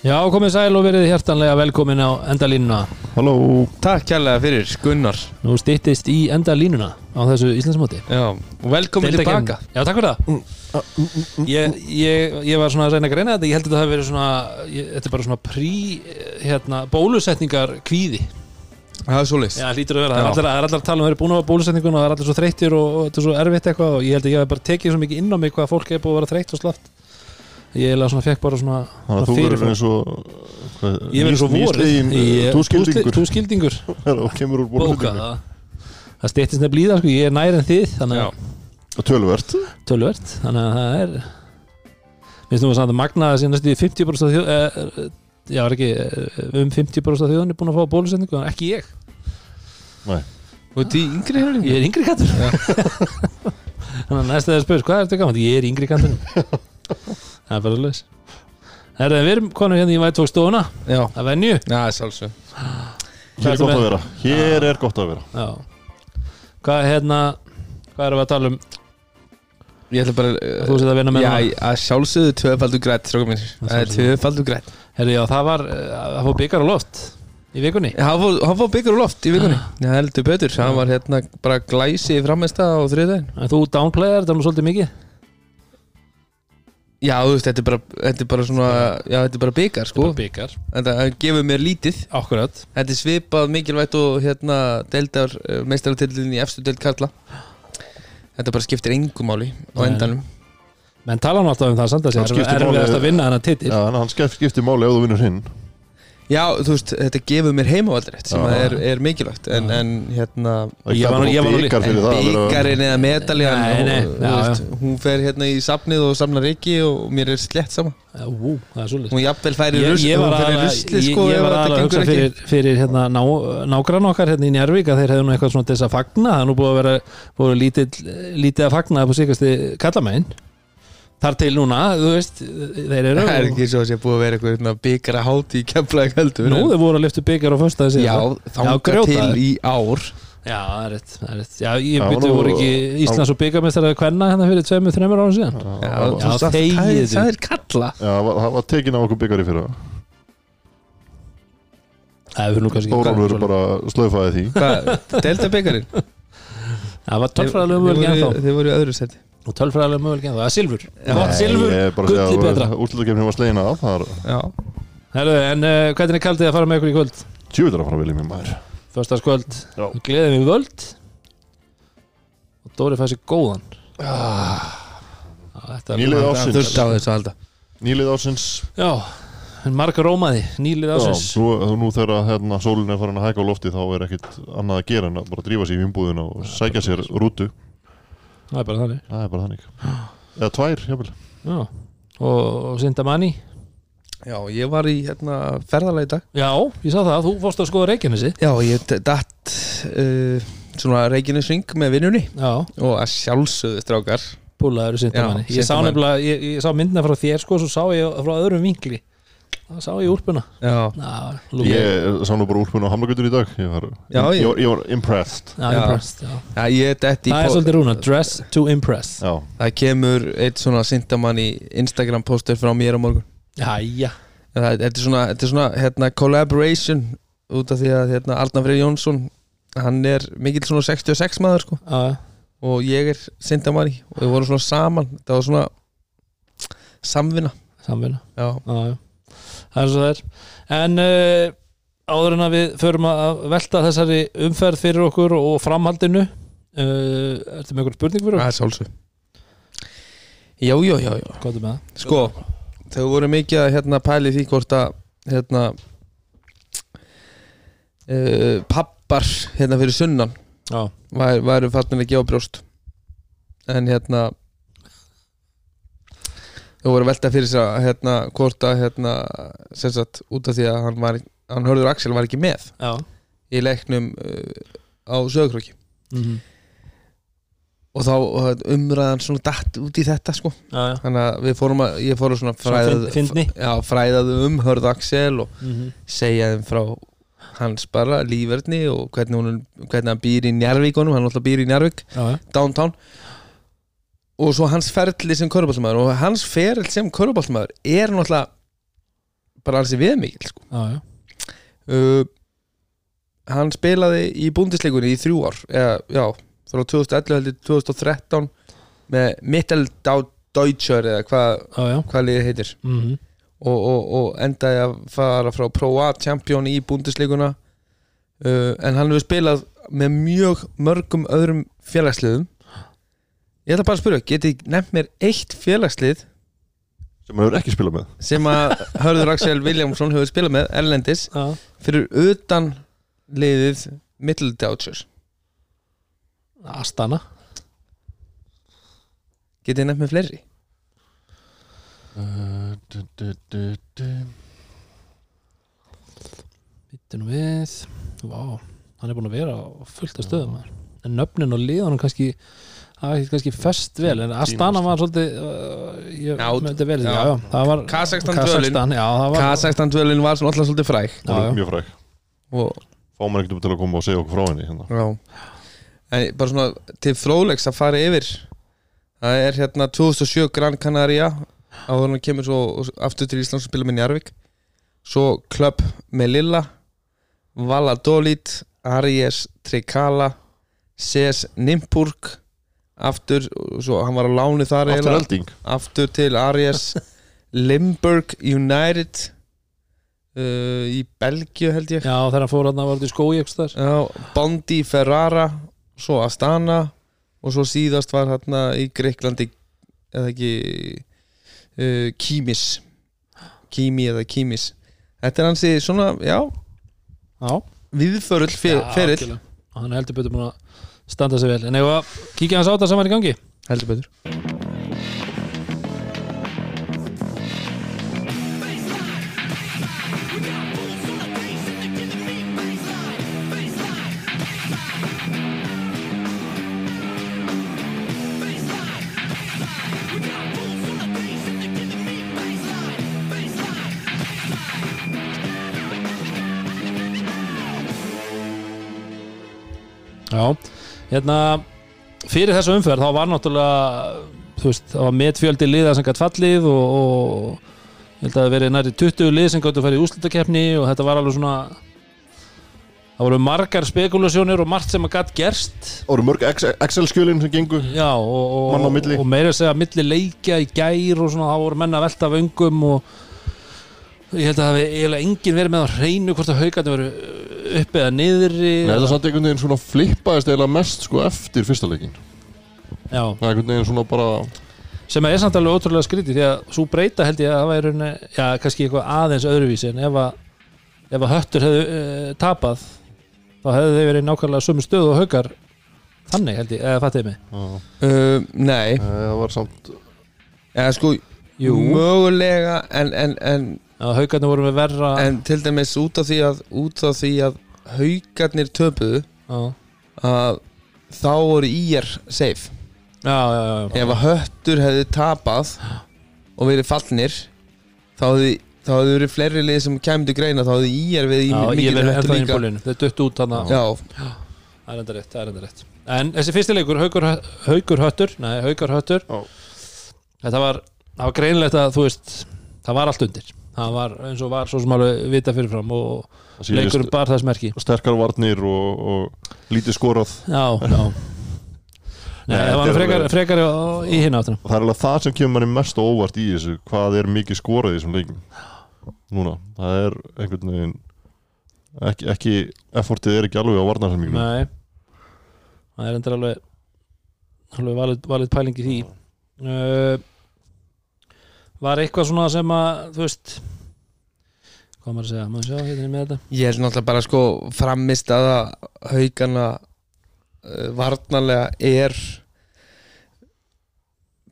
Já, komið sæl og verið hjertanlega velkomin á endalínuna. Halló. Takk kærlega fyrir Gunnar. Nú styttist í endalínuna á þessu Íslandsmóti. Já, og velkomin tilbaka. Já, takk fyrir það. Ég, ég, ég var svona að reyna að greina þetta. Ég held að þetta hafi verið svona ég, Þetta er bara svona prí hérna, bólusetningar kvíði. Það er svolítið Já, hlýtur að vera, það er allir að tala um að vera búin á bólusetningun og það er allir svo þreyttir og, og þetta er svo erfitt eitthvað og ég held að ég hef bara tekið svo mikið inn á mig hvað fólk er búið að vera þreytt og slaft Ég er svona fekk bara svona, Þannig að svona þú verður eins og hvað, Ég verður skildingur og kemur úr Bóka það. Það stýttist nefn blíða sko, ég er nær en þið Þannig að og tölvert tölvert Þannig að það er Minnst nú að samt að magna að síðan næstu í 50% af þjóð eh, Já, er ekki eh, um 50% af þjóðan er búin að fá bólusetningu en ekki ég, Nei, Og þetta í yngri hefur ég er yngri kattur. Þannig að næsta þegar spyrir hvað er þetta gaman, ég er yngri kattur Það er bara svolítið Herra, við erum konum hérna í Vætfók stofuna Já, að venju hér er gott að vera. Hér er gott að vera. Já. Hvað, hérna, hvað erum við að tala um? Ég ætla bara Þú sétt að vinna með Já, hana? að sjálfsögðu tvöfaldur grætt Það er tvöfaldur grætt það var eh, að fá byggar á loft í vikunni. Hann fór- hann fór byggur úr loft í vikunni. Já, heldur betur. Hann var hérna bara glæsi í frammeista á þriðdæðin En þú downplayar þetta nú svolítið mikið Já, þú veist, þetta er bara, þetta er bara svona Já, þetta er bara byggar, sko Bara byggar Þetta gefur mér lítið. Akkurat. Þetta er svipað mikilvægt og hérna deildar meistarartillin í efstu deild Karla. Þetta bara skiptir engum máli á endanum. Menn tala nú alltaf um það samt að Það við máli- að vinna hana titil. Já, hann skiptir máli ef þú vinnur hinn Já, þú veist, þetta gefur mér heimavaldrétt sem er, er mikilvægt en, en hérna Það Ég var nú- það byggarinn eða medaljan veist, hún fer hérna í safnið og samlar ekki og mér er slett sama. Ú, það er svolítið hún jafnvel færi hún í rusli ég, sko var þetta aðalega að hugsa fyrir, fyrir hérna, ná, nágrann okkar hérna í Njárvík að þeir hefðu nú eitthvað svona þess að fagna. Það er nú búið að vera búið lítið, lítið að fagna upp á síkasti kallamæn þar til núna, þú veist þeir eru það er ekki svo að sé búið að vera eitthvað byggara háti í kemlaði heldur. Nú, þeir voru að lyftu byggjar á föstaði já, þanga grjóta til í ár. Já, það er rétt, það er rétt. Já, ég Já, nú- voru ekki Íslands og byggamestari að kvenna hérna fyrir tveimur, þreimur ára síðan? Já, Já, Já, það- þegið það er- það er kalla. Já, það var- það tekin á okkur byggar í fyrra. Það hefur nú kannski Þórólfur bara slöfaði því. Delta byggarinn Það var tölfræðilega mögulega þið Og tölfræðilega ennþá Það. Er silfur. Já. Gott silfur, er að gulli betra að úrslutakefni var slegin af Það er já, Herru, en uh, hvernig er kaldið að fara með ykkur í kvöld? tjúvitar að fara vel í mér maður. Föstaskvöld, Já. gleðið við völd. Og Dóri fæði sér góðan. Ah. Já, þetta er- Nýliði það ársins. Þurft á þessu að halda. Nýlið ársins. Já, en marga rómaði. Nýlið Já, ásins nú, nú þegar hérna, sólin er farin að hæka á lofti þá er ekkit annað að gera en að bara drífa sér í vinnbúðina og sækja sér rútu Það er bara þannig. Það er bara þannig. Eða tvær, jáfnvel Já, og, og Sinda Manni já, ég var í hérna, ferðalega í dag. Já, ég sá það, þú fórst að skoða Reykjanesi. Já, ég d- datt uh, svona reikinisring með vinnunni. Já, og að sjálfsögðu strákar. Búlaður Sinda Já, Manni Ég sá Sinda Manni. nefnilega, ég, ég sá myndina frá þér sko Svo sá ég frá öðrum vinkli Það sá ég lúkið Ég sá nú bara úrpunni á Hamlagutur í dag. Ég var, Já, ég, ég- var, ég var impressed. Já, Já. impressed, já. Já ég detti í Það er svolítið rúna, dress to impress. Já, það kemur eitt svona sindamann í Instagram poster frá mér á morgun. Þetta er svona, þetta er svona hérna, collaboration út af því að hérna, Arnar Freyr Jónsson hann er mikill svona 66 maður sko. Já, og ég er sindamanni og við vorum svona saman. Það var svona samvinna. Samvinna. Já, Já, já Það er svo það er. En uh, áður en að við förum að velta þessari umferð fyrir okkur og framhaldinu uh, Ertu með eitthvað spurning fyrir það okkur? er sálsug já, já, já, já. Hvað er með? Það? sko, þau voru mikið að hérna pæli því hvort að hérna uh, pappar hérna fyrir sunnan væru fattin að gefa brjóst. En hérna þau voru að velta fyrir sér að hérna hvort að hérna sem sagt út af því að hann var hann hörður Axel var ekki með já. í leiknum uh, á sögurkröki mm og þá og umræðan svona datt út í þetta sko. Já, þannig að við fórum að ég fórum svona fræðað, fræðaðu um hörð Axel og mm segja þeim frá hans bara lífverðni og hvernig, hún, hvernig hann býr í Njarvíkonum hann alltaf býr í já. downtown og svo hans ferli sem körubálsmaður og hans ferli sem körubálsmaður er náttúrulega bara alls í viðmikil sko. já, já, uh, hann spilaði í búndisleikunni í þrjú ár eða, já, frá 2011 heldur 2013 með Mitteldeutscher eða hvað já, já. hva liðið heitir. Mm og, og, og endaði að fara frá Pro A champion í búndisleikuna uh, en hann hefur spilað með mjög mörgum öðrum félagsliðum ég ætla bara að spyrja, geti nefnt mér eitt félagslið sem hann hefur ekki spilað með. sem að Hörður Axel Viljámsson hefur spilað með Erlendis já. fyrir utan liðið Mitteldeutscher Astana. Getið nefnt mér fleiri? Uh, du, du, du, du. Býttu nú við. Vá, hann er búin að vera á fullt af stöðum en nöfnin og liðanum kannski það er kannski fest vel en Astana var svolítið uh, ég Já, myndi vel já. já, já, það var Kazakstan dvölin. Kazakstan, já, það var var alltaf svolítið er mjög fræg. Og fá maður ekkert um til að koma og segja okkur frá henni hérna. Já. En bara svona til fróðlegs að fara yfir. Það er hérna 2007 Gran Canaria hann kemur svo aftur til Íslands og spila með Njarvík Svo Club Melilla Valladolid Aries Trikala CS Nimpurg aftur, svo hann var á láni þar aftur elding? Aftur til Aries. Limburg United uh, í Belgíu held ég. Já, þegar hann fór hann að var þetta í skói ekki þar Já, Bondi Ferrara svo Astana og svo síðast var hérna í Greiklandi eða ekki uh, Kímis. Kími eða Kímis. Þetta er hansi svona, já, já, viðförull Já, ferill. hann heldur betur búin að standa sig vel. En ef að kíkja hans á þetta sem var í gangi? Heldur betur hérna fyrir þessu umferð þá var náttúrulega veist, það var metfjöldi liða sem gætt fallið og, og ég held að það verið næri 20 lið sem gættu að fara í úslitakeppni og þetta var alveg svona það voru margar spekulasjónir og margt sem að gætt gerst. Það voru mörg Ex- Excel-skjölin sem gengu Já, og, og, og meira að segja milli leikja í gær og svona, þá voru menna að velta vöngum og ég held að það hefði eiginlega enginn verið með á hreinu hvort að haugandi voru uppi eða niðri Nei, það satt einhvern veginn svona flippaðist eiginlega mest sko eftir fyrsta leikin Já, Það er einhvern veginn svona bara sem er samt alveg ótrúlega skrítið því að svo breyta held ég að það væri raunni, já, kannski eitthvað aðeins öðruvísi en ef að, ef að höttur hefðu uh, tapað þá hefðu þeir verið nákvæmlega sömu stöðu og haugar þannig held ég, eða fattiði mig? Uh, Nei, eh, Það var samt eða sko Jú. mögulega en, en, en, að haugarnir voru með verra en til dæmis út af því að út af því að haugarnir töpuðu já, að þá voru íjar safe. Já, já, já, já. ef að höttur hefði tapað og verið fallnir þá hefði þá hefði verið fleiri lið sem kæmdu greina þá hefði íjar við í ég mikið inn líka. Þau duttu út hann Já, Það er enda rétt, það er enda rétt. En þessi fyrsti leikur, haugur, haugur höttur Nei, haugur höttur. Já. Þetta var, það var greinlegt að þú veist Það var allt undir Það var eins og var svo sem alveg vita fyrirfram Og það sýnist leikurinn bar þess merki. sterkar varnir og, og lítið skorað. Já, já. Nei, Nei, það var frekar, frekar í hinn áttina. Það er alveg það sem kemur manni mest óvart í þessu hvað er mikið skorað í þessum leikum núna, það er einhvern veginn ekki, ekki effortið er ekki alveg á varnarsaminginu Nei. Það er endur alveg alveg valið, valið pæling í því. Uh, Var eitthvað svona sem að þú veist hvað maður að segja, maður sjá hérna með þetta? Ég held náttúrulega bara sko framist að haugana uh, varnarlega er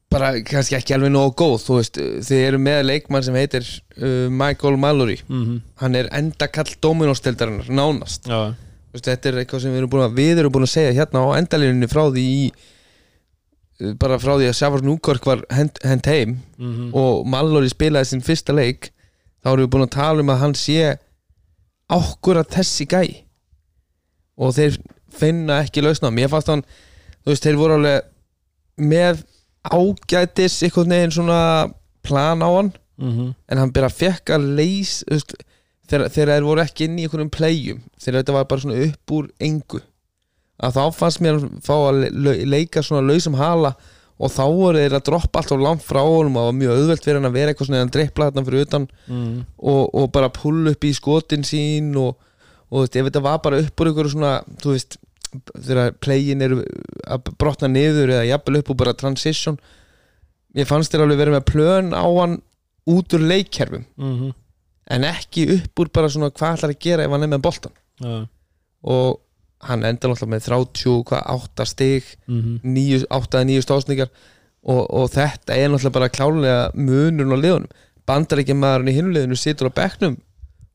bara kannski ekki alveg nógu góð þú veist, þið eru með leikmann sem heitir uh, Michael Mallory. Mm hann er endakall Dominos-deldarinnar nánast. Já, Þú veist, þetta er eitthvað sem við erum búin að við erum búin að segja hérna á endalínunni frá því í bara frá því að Sjafar Núkork var hent, hent heim mm og Mallory spilaði sinn fyrsta leik þá erum við búin að tala um að hann sé ákvörða þessi gæ. Og þeir finna ekki lausna mér fannst hann, þú veist, þeir voru alveg með ágætis einhvern veginn svona plan á hann. Mhm. en hann bara fekk að leys þegar, þeir voru ekki inn í einhverjum playjum þegar þetta var bara svona upp úr engu að þá fannst mér að fá að le le- leika svona lausum hala og þá voru þeir að droppa allt á langt frá honum og það var mjög auðvelt fyrir hann að vera eitthvað svona að dreipla þarna fyrir utan Mhm. og, og bara pull upp í skotin sín og, og þú veist, ef þetta var bara upp úr einhverju svona, þú veist þegar playin eru að brotna niður eða jafnvel upp úr bara transition ég fannst þér alveg verið með plön á hann út úr leikkerfum Mhm. en ekki upp úr bara svona hvað ætlar að gera ef hann er með boltan Já. og hann endar náttúrulega með 30, hvað, 8 stig Mhm. 9, 8 eða 9 stásningar og, og þetta er náttúrulega bara klálega munurinn á liðunum. Bandar ekki maðurinn í hinuleginu situr á bekknum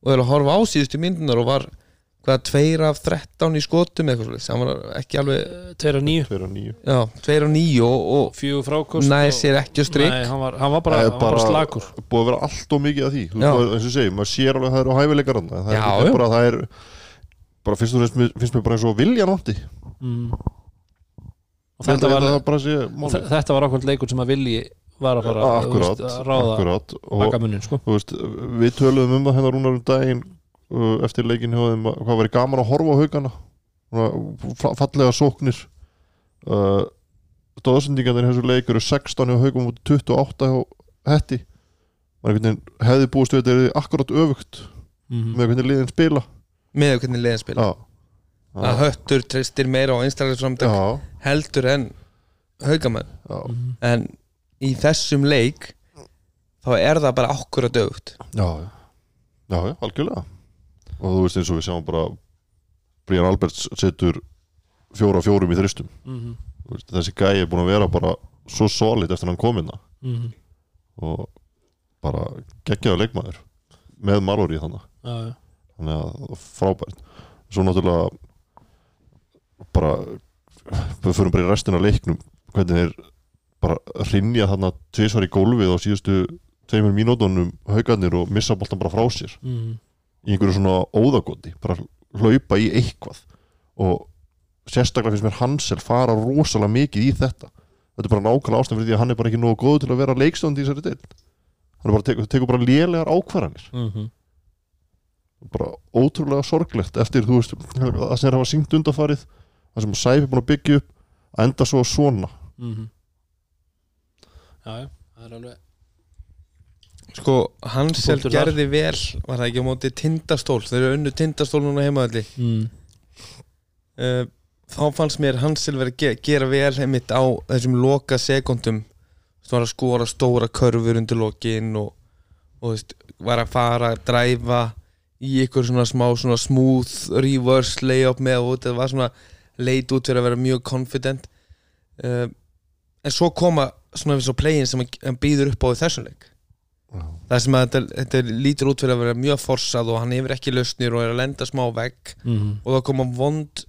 og er að horfa á síðustu myndunar og var hvað, 2 af 13 í skotum eitthvað svolítið, hann var ekki alveg Tveir og níu. Tveir og níu. Já, 2 af 9 og, og næði sér ekki á strik. Nei, hann var, hann var bara, var bara slakur. búið að vera allt og mikið af því. Veist, eins og segi, maður sér alveg að það eru hæfileikar þarna. það er já. bara það er bara fyrst og fremst finnst mér bara eins og vilja nátti mm. Og þetta þetta var, það bara sé þe- málið. þetta var ákvæmt leikur sem að vilji var að fara akkurat, veist, að ráða akkurat. Og baka munnin sko. veist, við töluðum um það hennar rúnar um daginn uh, eftir leikin að- hvað væri gaman að horfa á haugana. Fallega sóknir. Uh, stóðsendingarnir í þessu leik eru 16 hjá haugum og 28 hjá hetti. Maður einhvern veginn hefði búist við þetta er akkurat öfugt mm með hvernig liðin spila með hvernig liðin spila. Já, að höttur treystir meira á einstaklega heldur en haugamenn en í þessum leik þá er það bara okkur að dögt já, já, algjörlega. Og þú veist eins og við sjáum bara Brian Alberts setur fjóra fjórum í þristum. Mhm. Þú veist, þessi gæi er búin að vera bara svo solid eftir hann komina Mhm. og bara geggjaðu leikmaður með Marori þannig Já, já. Þannig að frábært. Svo náttúrulega bara við förum bara í restina leiknum. Hvernig þeir bara rinja þarna tvisvar í gólfið á síðustu tveimur mínútonum haugarnir og missa boltan bara frá sér. Mhm. í einhverju svona óðagoti bara hlaupa í eitthvað. Og sérstaklega finnst mér Hansel fara rosalega mikið í þetta. Þetta er bara nákvæmlega ástæðan fyrir því að hann er bara ekki nógu góð til að vera leikstönd í þessari deild. Hann er bara tekur, tekur bara lélegar ákvarðanir. Mhm. Bara ótrúlega sorglegt eftir þú veist það sem er að hafa syngt undarfarið það sem Sæfi er búin að byggja upp að enda svo svona. Mhm. Já, já, það er alveg sko Hansel gerði vel var það ekki á móti tindastól þeir eru unnu tindastól núna heimaðalli mm. uh, þá fannst mér Hansel verið að ge gera vel heimitt á þessum loka sekundum. Þú var að skora stóra körfur undir lokin og, og veist, var að fara að dræfa í ykkur svona smá svona smooth reverse layup með og þetta var svona leit út fyrir að vera mjög confident. Uh, en svo koma svona við svo playin sem hann býður upp á þessum leik. Það sem að þetta, þetta lítur út fyrir að vera mjög forsað og hann hefur ekki lausnir og er að lenda smá vegg. Mhm. og það koma vond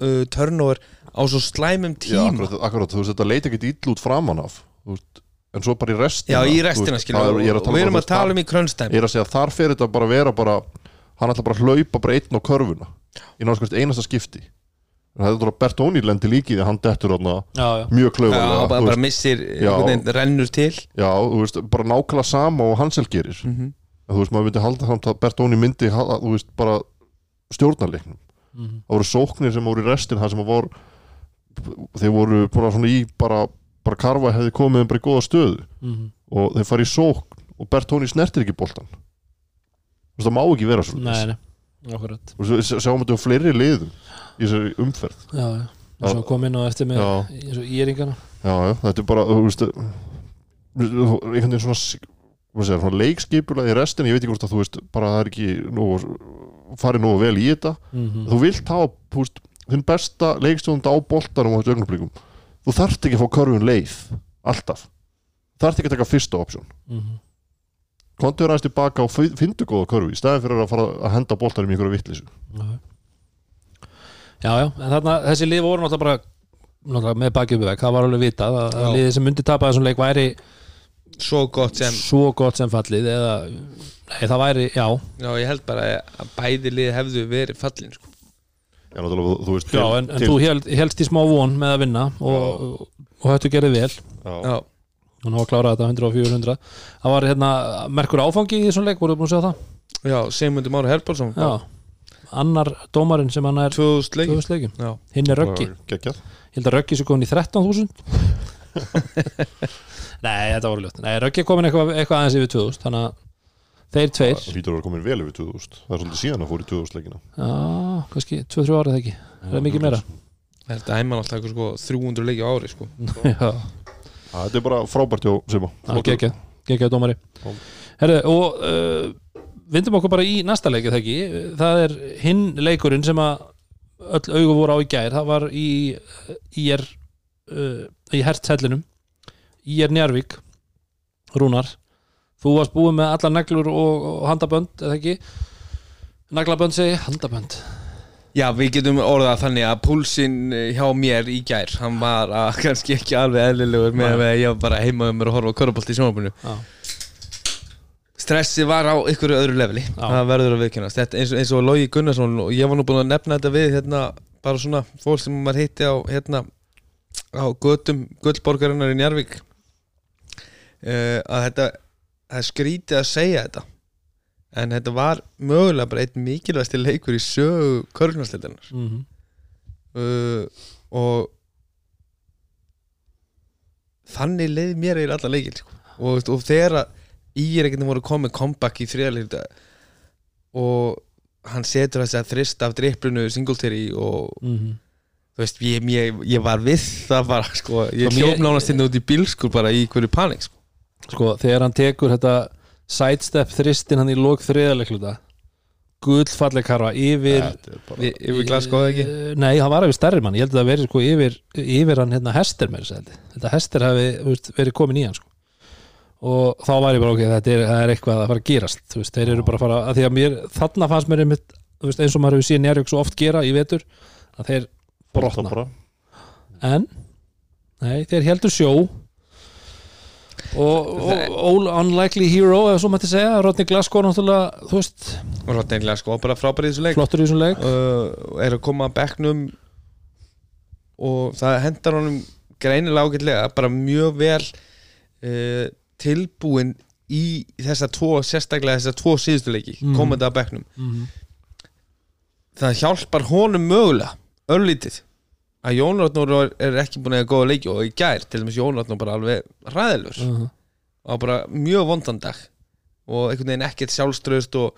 uh, turnover á svo slæmum Já, tíma. akkurat, akkurat, þú veist þetta leit ekkit ill út framan af þú veist, en svo bara í restina Já, í restina skilja það og, og við erum þú að tala um í krönstæm ég er að segja þar fyrir þetta bara að vera bara hann ætla bara að hlaupa bara einn á körfuna í náttúrulega einasta skipti en það er bara Bertóni lendi líki því að hann dettur þarna Já, já mjög Já, klaufalega bara, bara missir, Já. veginn rennur til já, þú veist, bara nákvæmlega sama og Hansel gerir mm -hmm. en þú veist, maður myndi halda samt að Bertóni myndi halda, þú veist, bara stjórnarleiknum Mhm. það voru sóknir sem voru í restin það sem voru þeir voru bara svona í bara, bara karfa hefði komið þeim bara í góða stöðu Mhm. og þeir fara í sókn og Bertóni snertir ekki boltan það má ekki vera svo Nei, nei, akkurat. Og svo við sjáum þetta um fleiri liðum í þessari umferð. Já, já. Og svo kom inn á eftir með eins og íringana. Já, já, þetta er bara þú veist, einhvern veginn svona, hvað segir, svona leikskipulega í restin, ég veit ekki hvort að þú veist bara það er ekki nógu, farið nógu vel í þetta. Mhm. þú vilt hafa þú veist, þinn besta leikstjóðund á boltanum á þessu ögnublikum þú þarft ekki að fá körfun leið alltaf, þarft ekki að taka fyrsta option. Mhm. Kontur aðeins tilbaka og fyndu góða körfu í staðin fyrir að fara að henda boltanum í einhverju vittlísu Já, já, já, en þarna þessi lið voru náttúrulega bara náttúrulega með baki uppi veg, það var alveg vitað að, að Já. liðið sem myndi tapa þessum leik væri Svo gott sem svo gott sem fallið eða, nei, það væri, já. Já, ég held bara að bæði lið hefðu verið fallin sko. já, náttúrulega, þú veist Já, en, en þú held, helst í smá von með að vinna og, og, og þetta gerði vel. Já, Já, og ná að klára þetta 100 og 400 það var hérna merkur áfangi í þessum leik, voruð búin að segja það? Já, Sigmundur Mári Herbalsson Já, annar dómarinn sem hann er 2000 leiki 2000 leikum, Já, hinn er Röggi. geggjað. Ég held að Röggi sé komin í 13.000 Nei, þetta voru ljótt Nei, Röggi er komin eitthvað, eitthvað aðeins yfir 2000 þannig að þeir tveir það að vera komin vel yfir 2000 það er svolítið síðan að fór í 2000 leikina. Já, kannski 2-3 árið ekki. Það er mikið meira. þetta er einmann alltaf sko 300 leiki á ári sko. Já, Að þetta er bara frábært hjá það er geggjað. Geggjað dómari. Herðu, og uh, vindum okkur bara í næsta leikið það ekki? Það er hinn leikurinn sem að öll augu voru á í gær. Það var í í er uh, í hertshellinum í er Njarvík Rúnar Þú varst búið með allar neglur og, og handabönd eða ekki? Naglabönd segi, handabönd Já, við getum orðað þannig að púlsinn hjá mér í gær hann var að, kannski ekki alveg eðlilegur með að ég var bara heima um mér að horfa á körubolt í Já, Stressi var á ykkur öðru leveli. Já. það verður að viðkennast Þetta, eins, eins og Logi Gunnarsson og ég var nú búin að nefna þetta við hérna, bara svona fólk sem maður hitti á hérna, á götum gullborgarinnar í Njarvík uh, að þetta það skrítið að segja þetta en þetta var mögulega bara einn mikilvægsti leikur í sögu körgnarsleitarinnar mm uh, og þannig leið mér eða alla leikir sko. og, og þegar að í er ekkert voru komið comeback í þriðalíð og hann setur þess að þrist af driplunu Singletary og -hmm. þú veist, ég, ég, ég var við það bara, sko, ég Sko, mér- hljóf nánast inn út í bílskur bara í hverju panik sko. sko, þegar hann tekur þetta sidestep þristin hann í lók þriðaleikluta gullfalleg karfa yfir bara yfir glaskóða ekki? Eh, Nei, hann var yfir stærri mann, ég held að það veri sko yfir, yfir hann hérna hester með þessu þetta hester hafi veist, verið komin í hann sko. og þá var ég bara ok, þetta er, er eitthvað að fara að gerast veist, þeir eru bara að fara, að því að mér þarna fannst mér einmitt, veist, eins og maður hefur síðan Njárvík svo oft gera í vetur að þeir brotna, en nei, þeir heldur sjó og, unlikely hero, ef svo mætti segja. Rodney Glasgow náttúrulega, þú veist eiginlega sko bara frábæri í þessu leik. flottur í þessum leik. Uh, er að koma að bekknum og það hendar honum greinilega ágætlega bara mjög vel uh, tilbúin í þessa tvo, sérstaklega þessa tvo síðustu leiki, Mhm. komandi að bekknum. Mm það hjálpar honum mögulega örlítið að Jón Ráttnór er, ekki búin að eiga góða leiki og í gær til dæmis Jón Ráttnór bara alveg ræðilur -hmm. og bara mjög vondan dag og einhvern veginn ekkert sjálfströðst og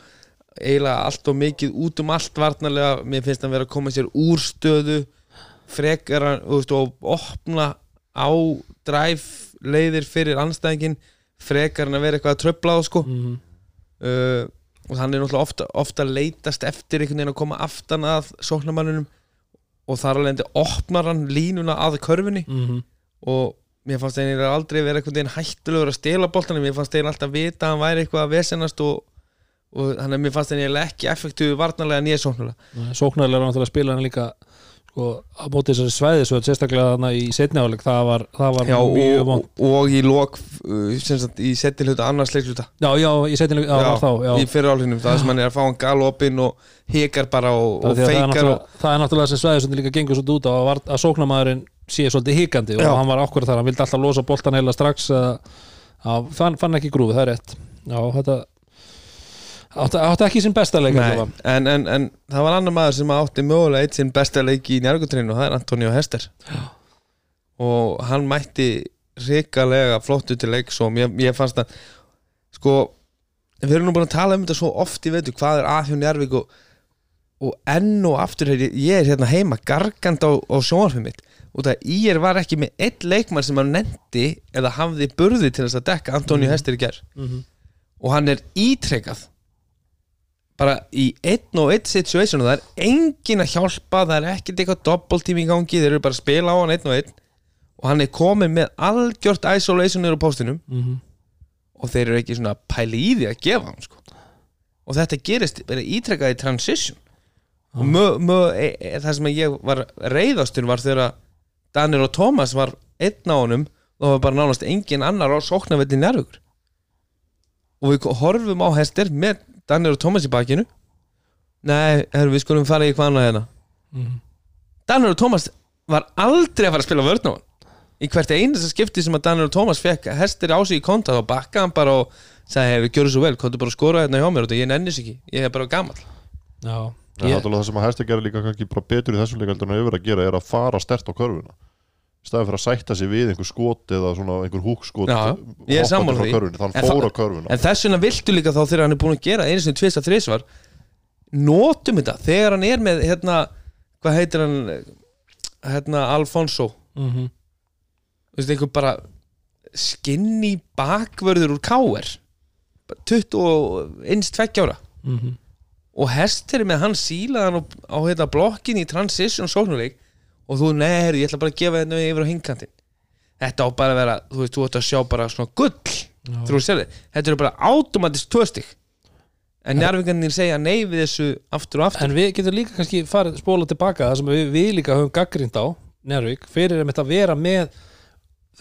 eiginlega allt og mikið út um allt varnarlega, mér finnst hann vera að koma sér úr stöðu frekar veist, og opna á dræf leiðir fyrir anstæðingin frekar hann að vera eitthvað að tröfla á sko. Mm uh, og hann er náttúrulega ofta, ofta leitast eftir einhvern veginn að koma aftan að sóknarmannunum og þar alveg endi opnar hann línuna að körfunni -hmm. og mér fannst einhvern veginn aldrei vera einhvern veginn hættulegur að stela boltanum mér fannst einhvern alltaf vita að hann væri eitthvað að vesenast og, og þannig að mér fannst einhvern ekki effektífu varnarlega nýja sóknarlega sóknarlega er náttúrulega spila hann líka sko, á móti þessari svæði svo sérstaklega þarna í setni áleik það var, það var Já, mjög vond og, og í lok uh, sem sagt, í setni hluta annars leikluta já, já, í setni áleik, já, var þá já. í fyrir álhinum, það sem hann er að fá hann galopin og hekar bara og, Það, og það, er feikar náttúrulega- það er náttúrulega sem svæði sem líka gengur svolítið út á að, var, að sóknarmaðurinn sé svolítið hikandi Já. og hann var okkur þar, hann vildi alltaf losa boltan heila strax að, að fann, fann ekki grúfi, það er rétt já, þetta átti, átti ekki sinn besta leik en, en, en það var annar maður sem átti mögulega eitt sinn besta leik í njárgutrinu og það er Antonio Hester. Og hann mætti hrikalega flottu til leiks og mér, mér fannst að sko, við erum nú búin að tala um þetta svo oft í veitu hvað er að hjá Njárvík og, og enn og aftur ég, ég er hérna heima gargand á, á sjónvarfið mitt. Og það ég var ekki með einn leikmann sem hann nefndi eða hafði burði til þess að dekka Antonio Hester í gerð Mhm. og hann er ítrekkað bara í einn og einn situation og það er engin að hjálpa það er ekkert eitthvað doppeltími í gangi þeir eru bara að spila á hann einn og einn og hann er komið með algjört isolation niður á póstinum Mhm. og þeir eru ekki svona pæli í því að gefa hann sko. og þetta gerist bara ítrekkað í transition og mö, mö, e, e, það sem ég var reyðastur var þegar Danir og Thomas var einn á honum og það var bara nánast engin annar á sóknarvelli nærvíkur og við horfum á hestir með Danir og Thomas í bakinu. Nei, herru, við skulum fara í hvað annað hérna. Mhm. Danir og Thomas var aldrei að fara að spila vörn á hann. Í hvert einasta skipti sem að Daniel Thomas fekk hestir á sig í konta þá bakkaði hann bara og sagði hefur gjörðu svo vel, komdu bara að skora hérna hjá mér. Og ég nennis ekki, ég er bara gammal Já, Það er ég, náttúrulega það sem að hæsti gera líka kannski bara betur í þessum leik heldur en að yfir að gera er að fara stert á körfuna í staðin fyrir að sætta sig við einhver skot eða svona einhver húkskot sammála því. körfunni, þann En fór á það- körfuna. en þess vegna viltu líka þá þegar hann er búin að gera einu sinni tvist að þrisvar notum þetta, þegar hann er með hérna, hvað heitir hann hérna Alfonso? Mm þú veist, einhver bara skinny bakvörður úr káer 21 tveggjára mhm. og hestir með hann sílaðan á, á hérna, blokkin í transition sóknuleik og þú, neður, ég ætla bara að gefa þetta yfir á hinkantin þetta á bara að vera, þú veist, þú ætti að sjá bara svona gull. Þetta eru bara automatist tvöstig en njárvingarnir segja nei við þessu aftur og aftur. En við getum líka kannski farið spóla tilbaka það sem við, við líka höfum gaggrind á Njárvík, fyrir að vera með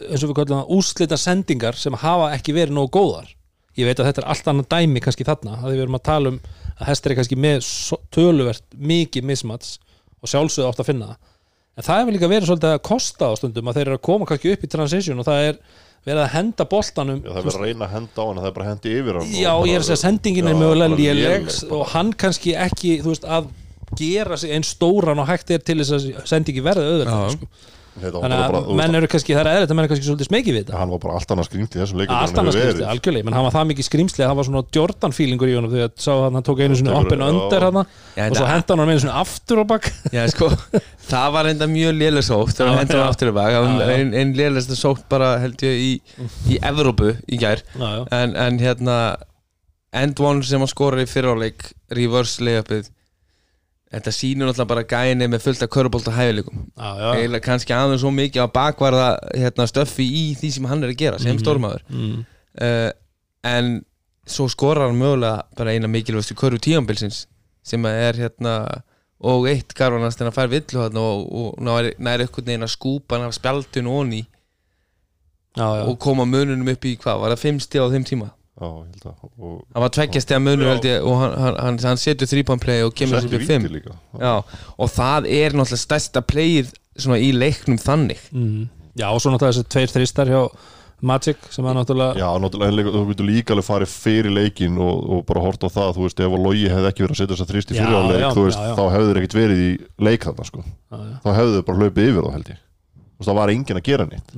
eins og við kallum það úslita sendingar sem hafa ekki verið nógu góðar. Ég veit að þetta er allt annað dæmi kannski þarna að við erum að tala um að hestir er kannski með töluvert mikið mismats og sjálfsögðu átt að finna það en það hefur líka verið svolítið að kosta á stundum að þeir eru að koma kannski upp í transition og það er verið að henda boltanum Já, það er verið að reyna að henda á hann það er bara að hendi yfir hann Já, ég er að segja að sendingin er mögulega bara léleg léleg, bara. og hann kannski ekki, þú veist, að gera sig einn stóran og hægt er til þess að sendingi verði auðvitað Já. sko. Þannig bara- að menn eru kannski, það er eðlert að menn er kannski svolítið smekið við þetta. Hann var bara allt annað skrýmt í þessum leikum allt annars skrýmsli, algjörlega, menn hann var það mikið skrýmsli að hann var svona Jordan feelingur í honum þegar sá að hann tók einu svona en under já. hann og svo henda hann einu svona aftur á bak. Já, sko, það var enda mjög léleg sótt þegar hann hendur já. hann aftur í bak. Það Já, var já. ein, ein lélegsta sótt bara held ég í, í Evrópu í gær. En, en hérna end one sem hann skorar í fyrráleik reverse layupið þetta sýnur náttúrulega bara gæni með fullt af körubólta hæfileikum já, já. eiginlega kannski aðeins svo mikið að bakvarða hérna, stöffi í því sem hann er að gera sem Mhm. stórmaður Mm. uh, en svo skorar hann mögulega bara eina mikilvægstu körfu tíambilsins sem er hérna og eitt garfanast en að fara villu hann og, og næri, næri einhvern veginn að skúpa hann af spjaldun onni já, já. og koma mununum upp í hvað, var það fimm stíð á þeim tíma Já, ég held að og, hann var tveggja stíða munur Já. held ég og hann, hann, hann, hann setur þrýpanplay og kemur sér upp í fimm víti líka Já, og það er náttúrulega stærsta playið svona í leiknum þannig Mm. já, og svo náttúrulega þessi tveir þristar hjá Magic sem er náttúrulega Já, náttúrulega, þú getur líka alveg farið fyrir leikin og, og bara hort á það, þú veist, ef að logi hefði ekki verið að setja þess að þrýst í Já, fyrir á leik, já, þú veist, já, já. þá hefði þeir ekkit verið í leik þarna, sko. já, já, Þá hefðu þeir bara hlaupið yfir þá, held ég. Þú veist, það var enginn að gera neitt.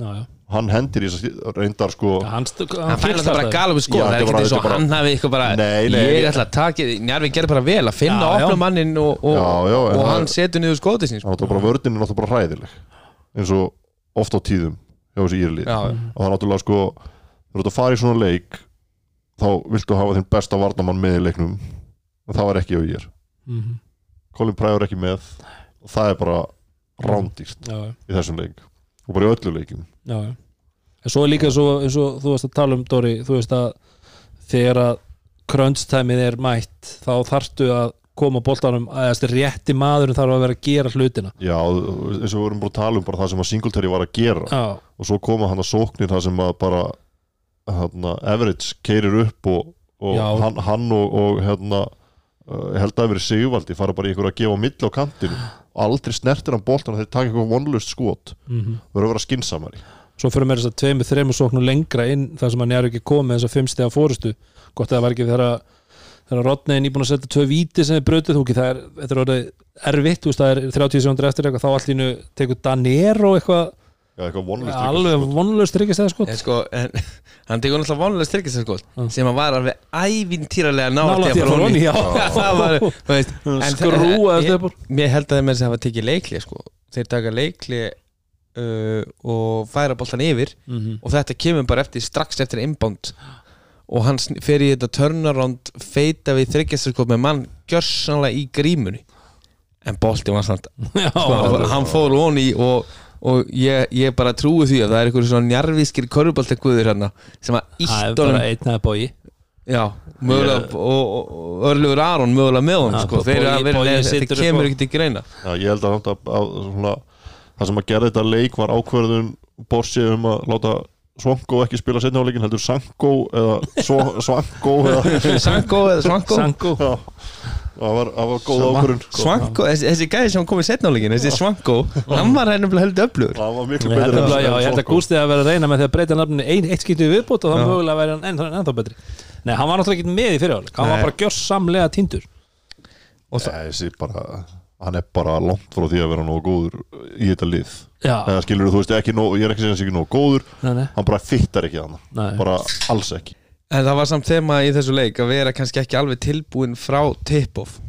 Hann hendir í þess að reyndar, sko, hann, hann fæla það bara galum sko, Já, það er ekki eins og hann hafi eitthvað bara Nei, nei, ég ætla að taka, Njarvi gerði bara vel að finna opnum mannin og, og, Já, já, en og hann setur niður skótið sín sko. bara vördin er náttúrulega bara hræðileg. Eins og oft á tíðum hjá þessi írlið. Og það er náttúrulega, sko, þú ert að fara í svona leik, þá viltu hafa þinn besta varnamann með í leiknum. Og það var ekki á ír. Mhm. Colin Pryor er ekki með. Og það er bara rándýrt já, já. í þessum leik. Og bara í öllu leikum. Já, já. En svo er líka svo, eins og þú veist að tala um Dóri, þú veist að þegar að krönstæmið er mætt þá þarftu að koma boltanum að þessi rétti maðurinn þarf að vera að gera hlutina Já, eins og við vorum bara að tala um bara það sem að Singletary var að gera Já, og svo koma hann að sóknir það sem að bara hérna, Everett keirir upp og, og Já. hann, hann og, og hérna uh, held að verið Sigvaldi fara bara í ykkur að gefa á milli á kantinu og aldrei snertir hann boltan þeir taka eitthvað vonlust skot. Mm verður að vera skinsamari svo fyrir mér þess að tveimur, þreimur sóknum lengra inn þar sem hann er ekki komið þess að fimmstega fórustu gott að það var ekki þegar að þegar Rodney nýbúin að setja tvö víti sem er brötuð þú ekki, það er, þetta er orðið erfitt þú veist, það er 30 sekundur eftir eitthvað þá nú tekur Danero eitthvað Já, eitthvað vonlust alveg vonlust tryggist eða sko en sko hann tegur náttúrulega styrkist sko, Já. sem hann var alveg ævintýralega nálægt því að fara ofan í, já. það var, þú veist en Skrúaðist það- upp úr. mér held að þeir með þess að hafa tekið leikli sko. þeir taka leikli uh, og færa boltan yfir Mhm. og þetta kemur bara eftir strax eftir inbound og hann fer í þetta turnaround feita við þryggjastarskop með mann gjörsanlega í grímunni en bolti var samt Já, sko, hann fór honi og, og ég, ég bara trúi því að það er einhverju svona njarvískir korfuboltaguður hérna sem að ítt honum einn eða bói já, mögulega Ég- og, og, og örlugur Aron mögulega með honum sko, Bogi- þeir eru að vera Bogi þetta kemur ekki til greina. Já, ég held að, að, að svona, það sem að gera þetta leik var ákverðun Borsi um að láta Svanko ekki spila setna á leikin heldur Sanko eða Svo- Svanko eða Sanko eða Já, það var, það var góð ákvörun Svanko, þessi, þessi gæði sem kom í setnáleikin þessi Svanko, hann var henni heldur öflugur. Það var miklu betur að, já, ég held að Gústi að vera að reyna með því að breyta nafninu ein, eitt skipti í viðbútt og þá Já. mögulega væri hann ennþá, ennþá betri. Nei, hann var náttúrulega ekki með í fyrirháleik hann Nei. var bara gjörsamlega tindur það, þessi bara, hann er bara langt frá því að vera nógu góður í þetta lið. Já, eða skilur þú veist ekki nógu, ég er ekki að segja hans ekki nógu góður. Nei, nei, hann bara fittar ekki hann nei. bara alls ekki en það var samt þema í þessu leik að vera kannski ekki alveg tilbúin frá tip-off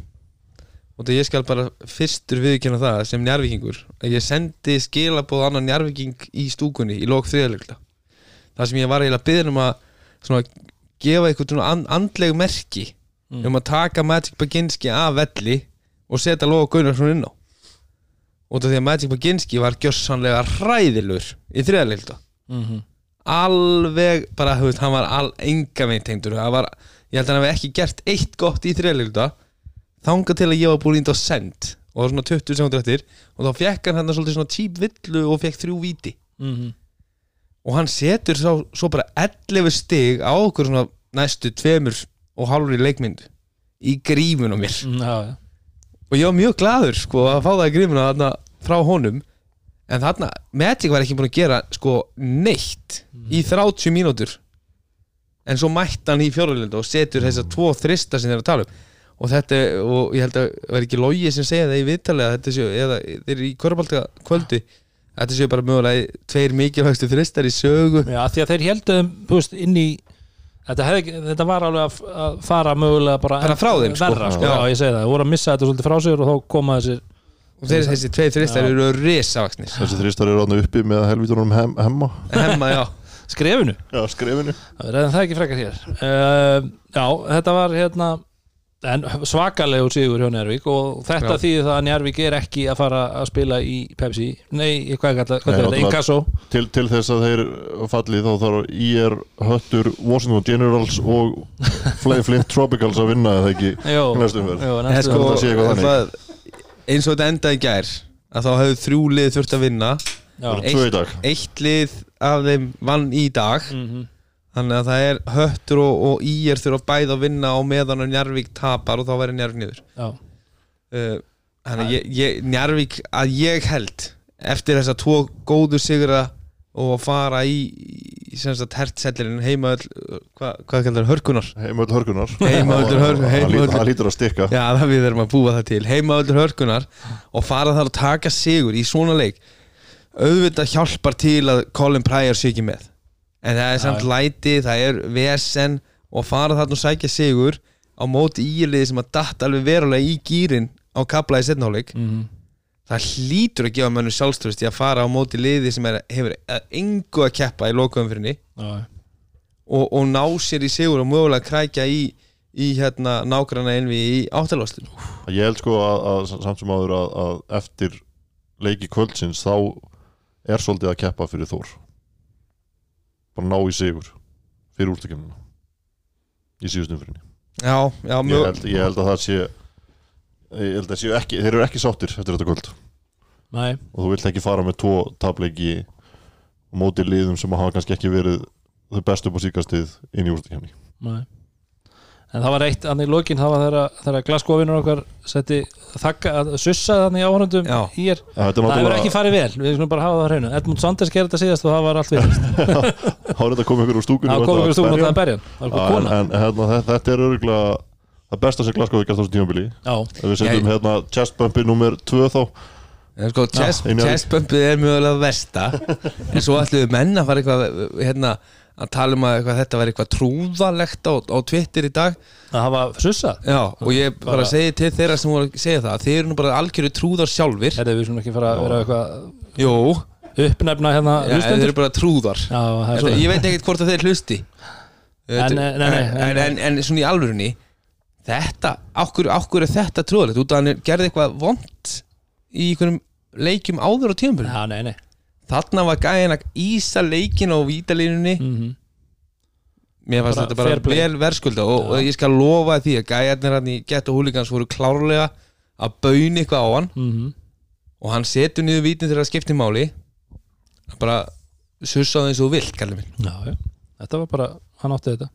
og það ég skal bara fyrstur viðkynna það sem njárvíkingur að ég sendi skilabóð annan njárvíking í stúkunni í lók þriðalegla það sem ég var eiginlega byggðin um að svona, gefa and, andleg merki Mm. um að taka Magic Baginski af velli og setja Lóa Gunnarsson inn á út af því að Magic Baginski var gjörsanlega hræðilur í þriðalegla Mhm. Alveg bara, þú veist, hann var all, enga veginn tengdur. Það var, ég held að hann hafi ekki gert eitt gott í þriðleikluta þangað til að ég var búin índ á send og það var svona 20 sekundur eftir og þá fekk hann hann svolítið svona típ villu og fekk þrjú víti. Mhm. og hann setur svo, svo bara 11 stig á okkur svona næstu tveimur og í leikmyndu í grífun á mér. Mm, Já, já. Og ég var mjög gladur sko að fá það í grífuna þarna frá honum en þarna, Magic var ekki búin að gera sko neitt í 30 mínútur en svo mætti hann í fjórulöndu og setur þessar tvo þrista sem þeir að tala um og þetta, og ég held að var ekki logi sem segja það í viðtalið að þetta séu, eða þeir eru í körbálta kvöldi þetta séu bara mögulega tveir mikilvægstu þristar í sögu Já, því að þeir heldur þú veist, inn í Þetta, hef, þetta var alveg að, fara mögulega bara, Bara frá þeim, sko. verra, sko. Já. Já, ég segi það, þeir voru að missa þetta svolítið frá sig og þá koma þessir og þeir, þessi tveir þristar eru risavaksnir þessi þristar eru ráðna uppi með helvítunum hem, hemma. Hemma, já. Skrefinu. Já, skrefinu. Það er það ekki frekar hér. Uh, Já, þetta var hérna en svakalegur sigur hjá Njárvík og þetta Já. þýðir það að Njárvík er ekki að fara að spila í Pepsi. Nei, hvað er þetta? Hvað Nei, er þetta? náttúrulega- Inkasso? til, til þess að þeir falli þá þarf IR Höttur, Washington Generals og Flint Tropicals að vinna eða ekki? Næstum verð næstu sko, Þetta sé eitthvað þannig. Eins og þetta endaði gær að þá hefðu þrjú lið þurft að vinna. Dag. eitt lið af þeim vann í dag. Mhm, þannig að það er höttur og, og ír þurfa bæði að vinna á meðan að Njarvík tapar og þá verður Njarvík niður. Já, uh, þannig að ég, ég, Njarvík að ég held eftir þess að tvo góðu sigra og að fara í, í sem sagt hertsellirinn heima öll hvað, hvað kallar það, hörkunar heimöld hörkunar Heimavöllur hör- Það lítur að stikka Já, það við erum að búa það til. Heima öldur hörkunar og fara þar að taka sigur í svona leik. Auðvitað hjálpar til að Colin Pryor sé ekki með. En það er samt já. læti, það er vesen og fara þarna og sækja sigur á móti íliði sem að datt alveg verulega í gýrin á kapla í setnáleik mhm, það hlýtur að gefa mönnum sjálfströst í að fara á móti liði sem er, hefur engu að keppa í lokaumfyrinni og, og ná sér í sigur og mögulega krækja í, í hérna, nágranna envi í áttalástin ég held sko að, að samt sem áður að, að eftir leiki kvöldsins þá er svolítið að keppa fyrir Þór. Bara ná í sigur fyrir úrstakefnina í síðustum fyrirni Já, já, ég mjög held, ég held að það sé ég held að séu ekki, þeir eru ekki sáttir eftir þetta kvöld. Nei, og þú vilt ekki fara með tvo tapleiki á móti liðum sem hafa kannski ekki verið þau bestu upp á síkastið inn í úrstakefni nei. En það var eitt, annir lokin, það var þeirra, þeirra glaskóvinur okkar setti þakka, að sussa þannig Já. í er. Er Það hefur ekki farið vel, við skulum bara hafa það á hreinu. Edmund Sanders gerði þetta síðast og það var allt við þá er þetta komið ykkur úr stúkunni Það og kom þetta ykkur stúkun berja. að berja Það Já, eitthvað en, kona en hérna, þetta, þetta er örgulega það besta sem Glasgow gert á þessu tímabili. Já, ef við setjum hérna chest bumpi nummer 2 þá. En sko, chest, Einari. chestbumpið er mjögulega versta. En svo ætluðu menn að fara eitthvað hérna, að tala um að eitthvað, þetta var eitthvað trúðalegt á, á Twitter í dag. Það hafa sussað Já, og ég bara, Bara- segi til þeirra sem voru að segja það Þeir eru nú bara algjöru trúðar sjálfir. Herði, við skulum ekki fara að vera eitthvað Jú, uppnefna hérna ja, þeir eru bara trúðar. Já, það er Þetta, svo Ég veit ekkert hvort að þeir hlusti. En, nei, nei, en, en, en, en svona í alvörunni Þetta, ákkur er þetta trúðalegt? Út af hann er- gerði eitthvað vond Í einhverjum leikjum áður á nei Þarna var gæðin að ísa leikin á vítalínunni mm Mér fannst þetta bara vel verðskulda og, Já. og ég skal lofa því að gæjarnir hann í Gett og Húligans voru klárlega að bauna eitthvað á hann. -hmm. og hann setur niður vítin þegar það skiptir máli. Bara sussaði eins og vilt, kallið minn. Já, já, þetta var bara, hann átti þetta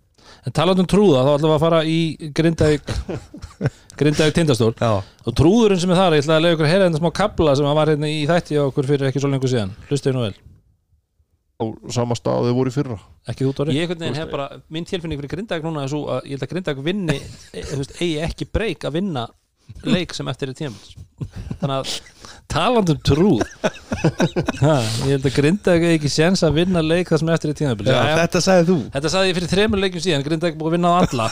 en talað um trúða þá ætlum við að fara í Grindavík Grindavík tindastól Já, og trúðurinn sem er þar, ég ætla að leiða ykkur að heyra þetta smá kabla sem var hérna í þætti á okkur fyrir ekki svo lengur síðan. Hlustu nú vel, á sama stað og þau voru í fyrra. Ekki út ári ég einhvern veginn hef bara, minn tilfinning fyrir Grindavík núna er svo að ég held að Grindavík vinni þú veist, eigi ekki breyk að vinna leik sem eftir er tíma þannig að talandi um trúð ha, ég held að Grindavík eigi ekki séns að vinna leik það sem eftir er tíma þetta sagði þú. Þetta saði ég fyrir þremur leikjum síðan. Grindavík búið að vinna á alla.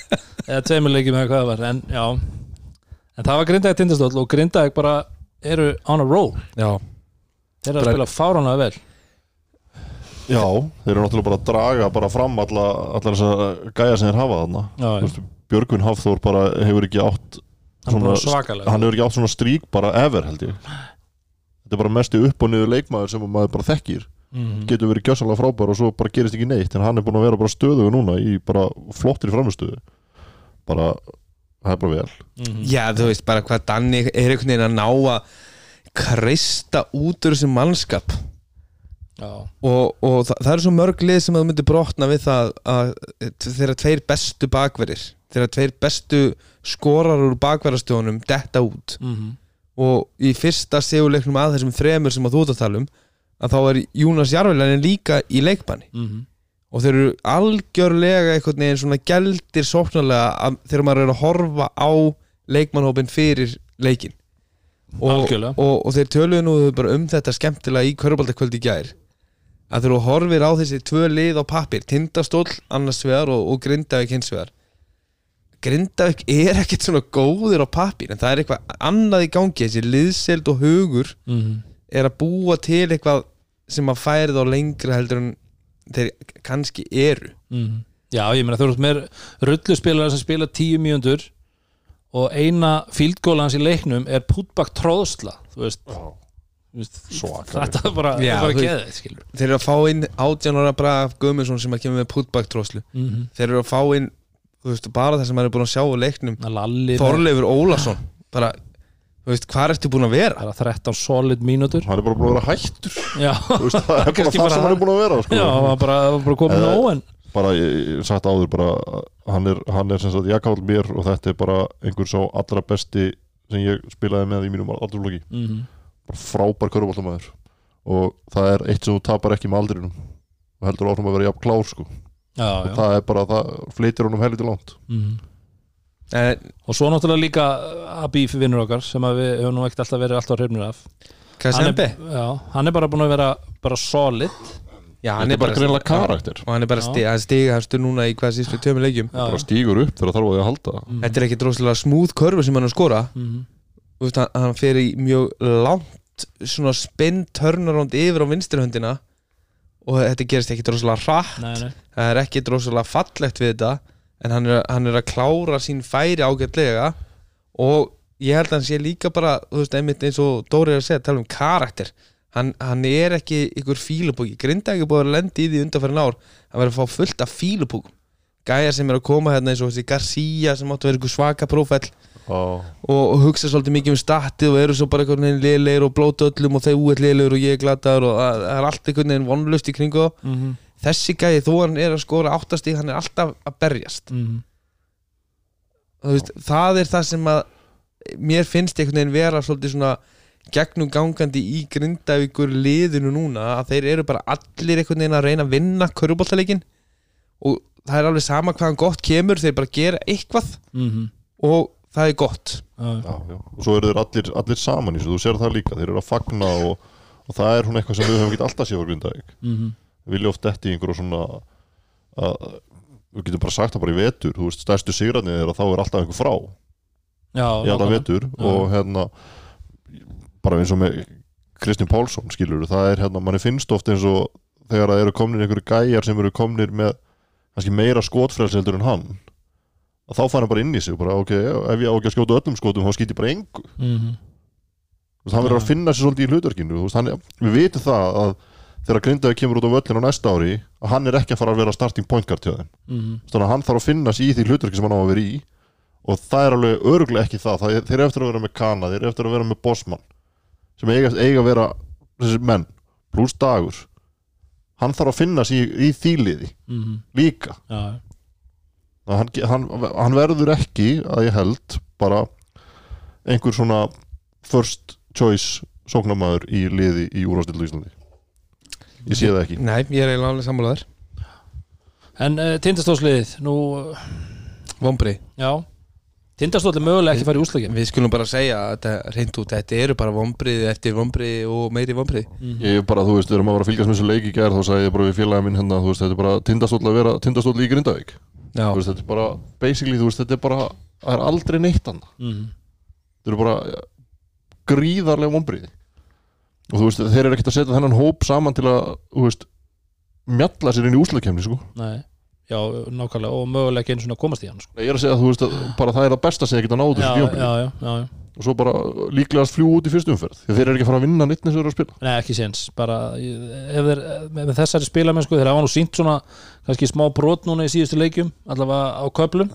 Eða tveimur leikjum eða hvað það var. En en það var Grindavík tindastóll og Grindavík bara eru on a roll. Já, þeir eru að spila fáránlega vel. Já, þeir eru náttúrulega bara að draga bara fram alla, allar þessar gæja sem þeir hafa þarna. Já, Þú já. Björgvin Hafþór bara hefur ekki átt svona, svakalega hann hefur ekki átt svona strík bara ever held ég. Þetta er bara mesti upp og niður leikmaður sem maður bara þekkir. Mhm. getur verið gjössalega frábær og svo bara gerist ekki neitt en hann er búin að vera bara stöðugu núna í bara flottir framistöðu bara, það er bara vel. Mhm. Já, þú veist bara hvað Danni er einhvern veginn að ná að kreista út úr þessum mannskap. Já, og, og það, það eru svo mörg lið sem að þú myndir brotna við það að þeirra tveir bestu bakverðir þeirra tveir bestu skorar úr bakverðarstjónum detta út. Mhm. og í fyrsta seguleiknum að þessum þremur sem að þú ert að tala um að þá er Jónas Jarvelænin líka í leikbanni. Mhm. og þeir eru algjörlega einhvern veginn svona gældir sóknarlega þegar maður er að horfa á leikmannhópin fyrir leikin og, og, og þeir töluðu nú bara um þetta skemmtilega í körbaldakvöld í gær að þeir horfir á þessi tvö lið á pappir, tindastóll annars vegar og, og Grindavík hins vegar Grindavík er ekkert svona góðir á pappir en það er eitthvað annað í gangi þessi liðseld og hugur Mhm. er að búa til eitthvað sem að færi þá lengra heldur en þeir kannski eru Mhm. já, ég meina þú ert með rulluspilar sem spila tíu mjöndur og eina fíldgóla hans í leiknum er pútbak tróðsla þú veist, þú veist Svakalega. þetta er bara, Já, er bara skilur þeir eru að fá inn átjánara Braf Guðmundsson sem að kemur með putback tróslu Mhm. þeir eru að fá inn þú veist, bara það sem maður er búin að sjá á leiknum. Lalli Þorleifur Ólason. Bara, þú veist, hvað ertu búin að vera? það er 13 solid mínútur. Hann er bara búin að vera hættur. Veist, það er bara það sem hann er búin að vera sko. já, það var bara, bara komið Eða- nóg en bara, ég, ég sagt áður bara, hann er, hann er sem sagt jakkáll mér og þetta er bara einhver svo allra besti sem ég spilaði með í mínum aldurflokki Mhm. bara frábær körfaldamaður og það er eitt sem þú tapar ekki með aldrinum. Og heldur áfram að vera jafn klár sko. Já, og já. það er bara, það fleitir honum helviti langt. Mhm. Eh, og svo náttúrulega líka Abif vinnur okkar sem að við höfum nú ekkert alltaf verið alltaf hrifnir af. Hann er, já, hann er bara búin að vera bara solid. Já, hann er bara greinlega karakter. Og hann er bara sti, hann stiga hæstur núna í hvað sístu tveimur leikjum. Já, bara stígur upp þegar þarf á því að halda. Mhm. Þetta er ekki droslega smúð körfu sem hann er að skora. Mhm. Þú veist, hann, hann fer í mjög langt svona spinn turnaround yfir á vinstri höndina og þetta gerist ekki droslega hratt. Nei, nei. það er ekki droslega fallegt við þetta en hann er, hann er að klára sín færi ágætlega. Og ég held að hann sé líka bara þú veist, einmitt eins og Dóri er að segja, tala um karakter. Hann, hann er ekki ykkur fílupúki grinda ekki búið að lendi í því undanfærin ár hann verður að fá fullt af fílupúkum gæjar sem er að koma hérna eins og þessi Garcia sem áttu að vera ykkur svaka prófæll og og, hugsa svolítið mikið um statið og eru svo bara einhvern veginn liðleir og blóta öllum og þeir úið liðleir og ég er glataður og það er allt einhvern veginn vonlust í kringu þá. Mhm. þessi gæði þó hann er að skora áttastík hann er alltaf að berjast Mhm. Þú veist, það er það sem að mér finnst einhvern veginn vera svolítið svona gegnum gangandi í grindavíkur liðinu núna að þeir eru bara allir einhvern veginn að reyna að vinna köruboltaleikin og það er alveg sama hvaðan gott kemur þeir bara gera eitthvað Mhm. og það er gott Já, já. Og svo eru þeir allir, allir saman í þessu, þú sér það líka þeir eru að fagna og, og það er hún eitthvað sem við höfum ekki alltaf séð á Grindavík Mhm. við viljum oft detti í einhverju svona að, við getum bara sagt það bara í vetur þú veist, stærstu sigrarnir er að þá er alltaf einhver frá já, í nákvæmlega. vetur og hérna bara eins og með Kristján Pálsson skilur það er hérna, manni finnst oft eins og þegar það eru komnir einhverju gæjar sem eru komnir með kannski meira skotfrælseldur en hann að þá fær hann bara inn í sig bara, ok, ef ég á ekki að skjóta öllum skotum þá skýt ég bara engu. Mhm. Þú veist, hann verður að finna sér svolítið í hlutverkinu hann, við vitum það að þegar Grindavík kemur út á völlin á næsta ári að hann er ekki að fara að vera starting point guard þeim. Mhm. þannig að hann þarf að finna sér í því hlutverki sem hann á að vera í. Og það er alveg öruglega ekki það, það er, þeir eru eftir að vera með Kana þeir eru eftir að vera með Bosman sem eiga, eiga að vera menn pluss dagur. Hann þarf að finna sér í, í þýliði Mhm. líka. Já, að hann, hann, hann verður ekki að ég held bara einhver svona first choice sóknarmaður í liði í úrvastildu Íslandi. Ég sé það ekki. Nei, ég er eiginlega alveg sammálaður En uh, tindastóðsliðið, nú uh, Vombri Já. Tindastóð er mögulega ekki í úslækjum Við skulum bara segja að þetta reynd út Þetta eru bara vombrið eftir vombrið og meiri vombrið ég er bara, þú veist, við erum að vera að fylgjast með þessu leik í gær þá sagði ég bara við félagið minn hérna, þú veist, þetta er bara tindastóll að vera tindastóll í Grindavík veist, þetta er bara, basically, þú veist, þetta er bara það er aldrei neitt annað. Mm. þetta eru bara gríðarlega vonbriði og þú veist, þeir eru ekkert að setja þennan hóp saman til að, þú veist mjalla sér inn í úslagkemni, sko. Nei, já, nákvæmlega og mögulega ekki svona að komast í hann sko. ég er að segja, þú veist, að bara það er það besta sem þeir geta náðu já, þessu já, tímabili. já, já, já og svo bara líklegast fljú út í fyrstu umferð. Því að þeir eru ekki að fara að vinna neitt eins og þeir eru að spila. Nei, ekki séns, bara þeir, með með þessari spilamennsku þeir hafa nú sínt svona kannski smá brot núna í síðustu leikjum allavega á köplum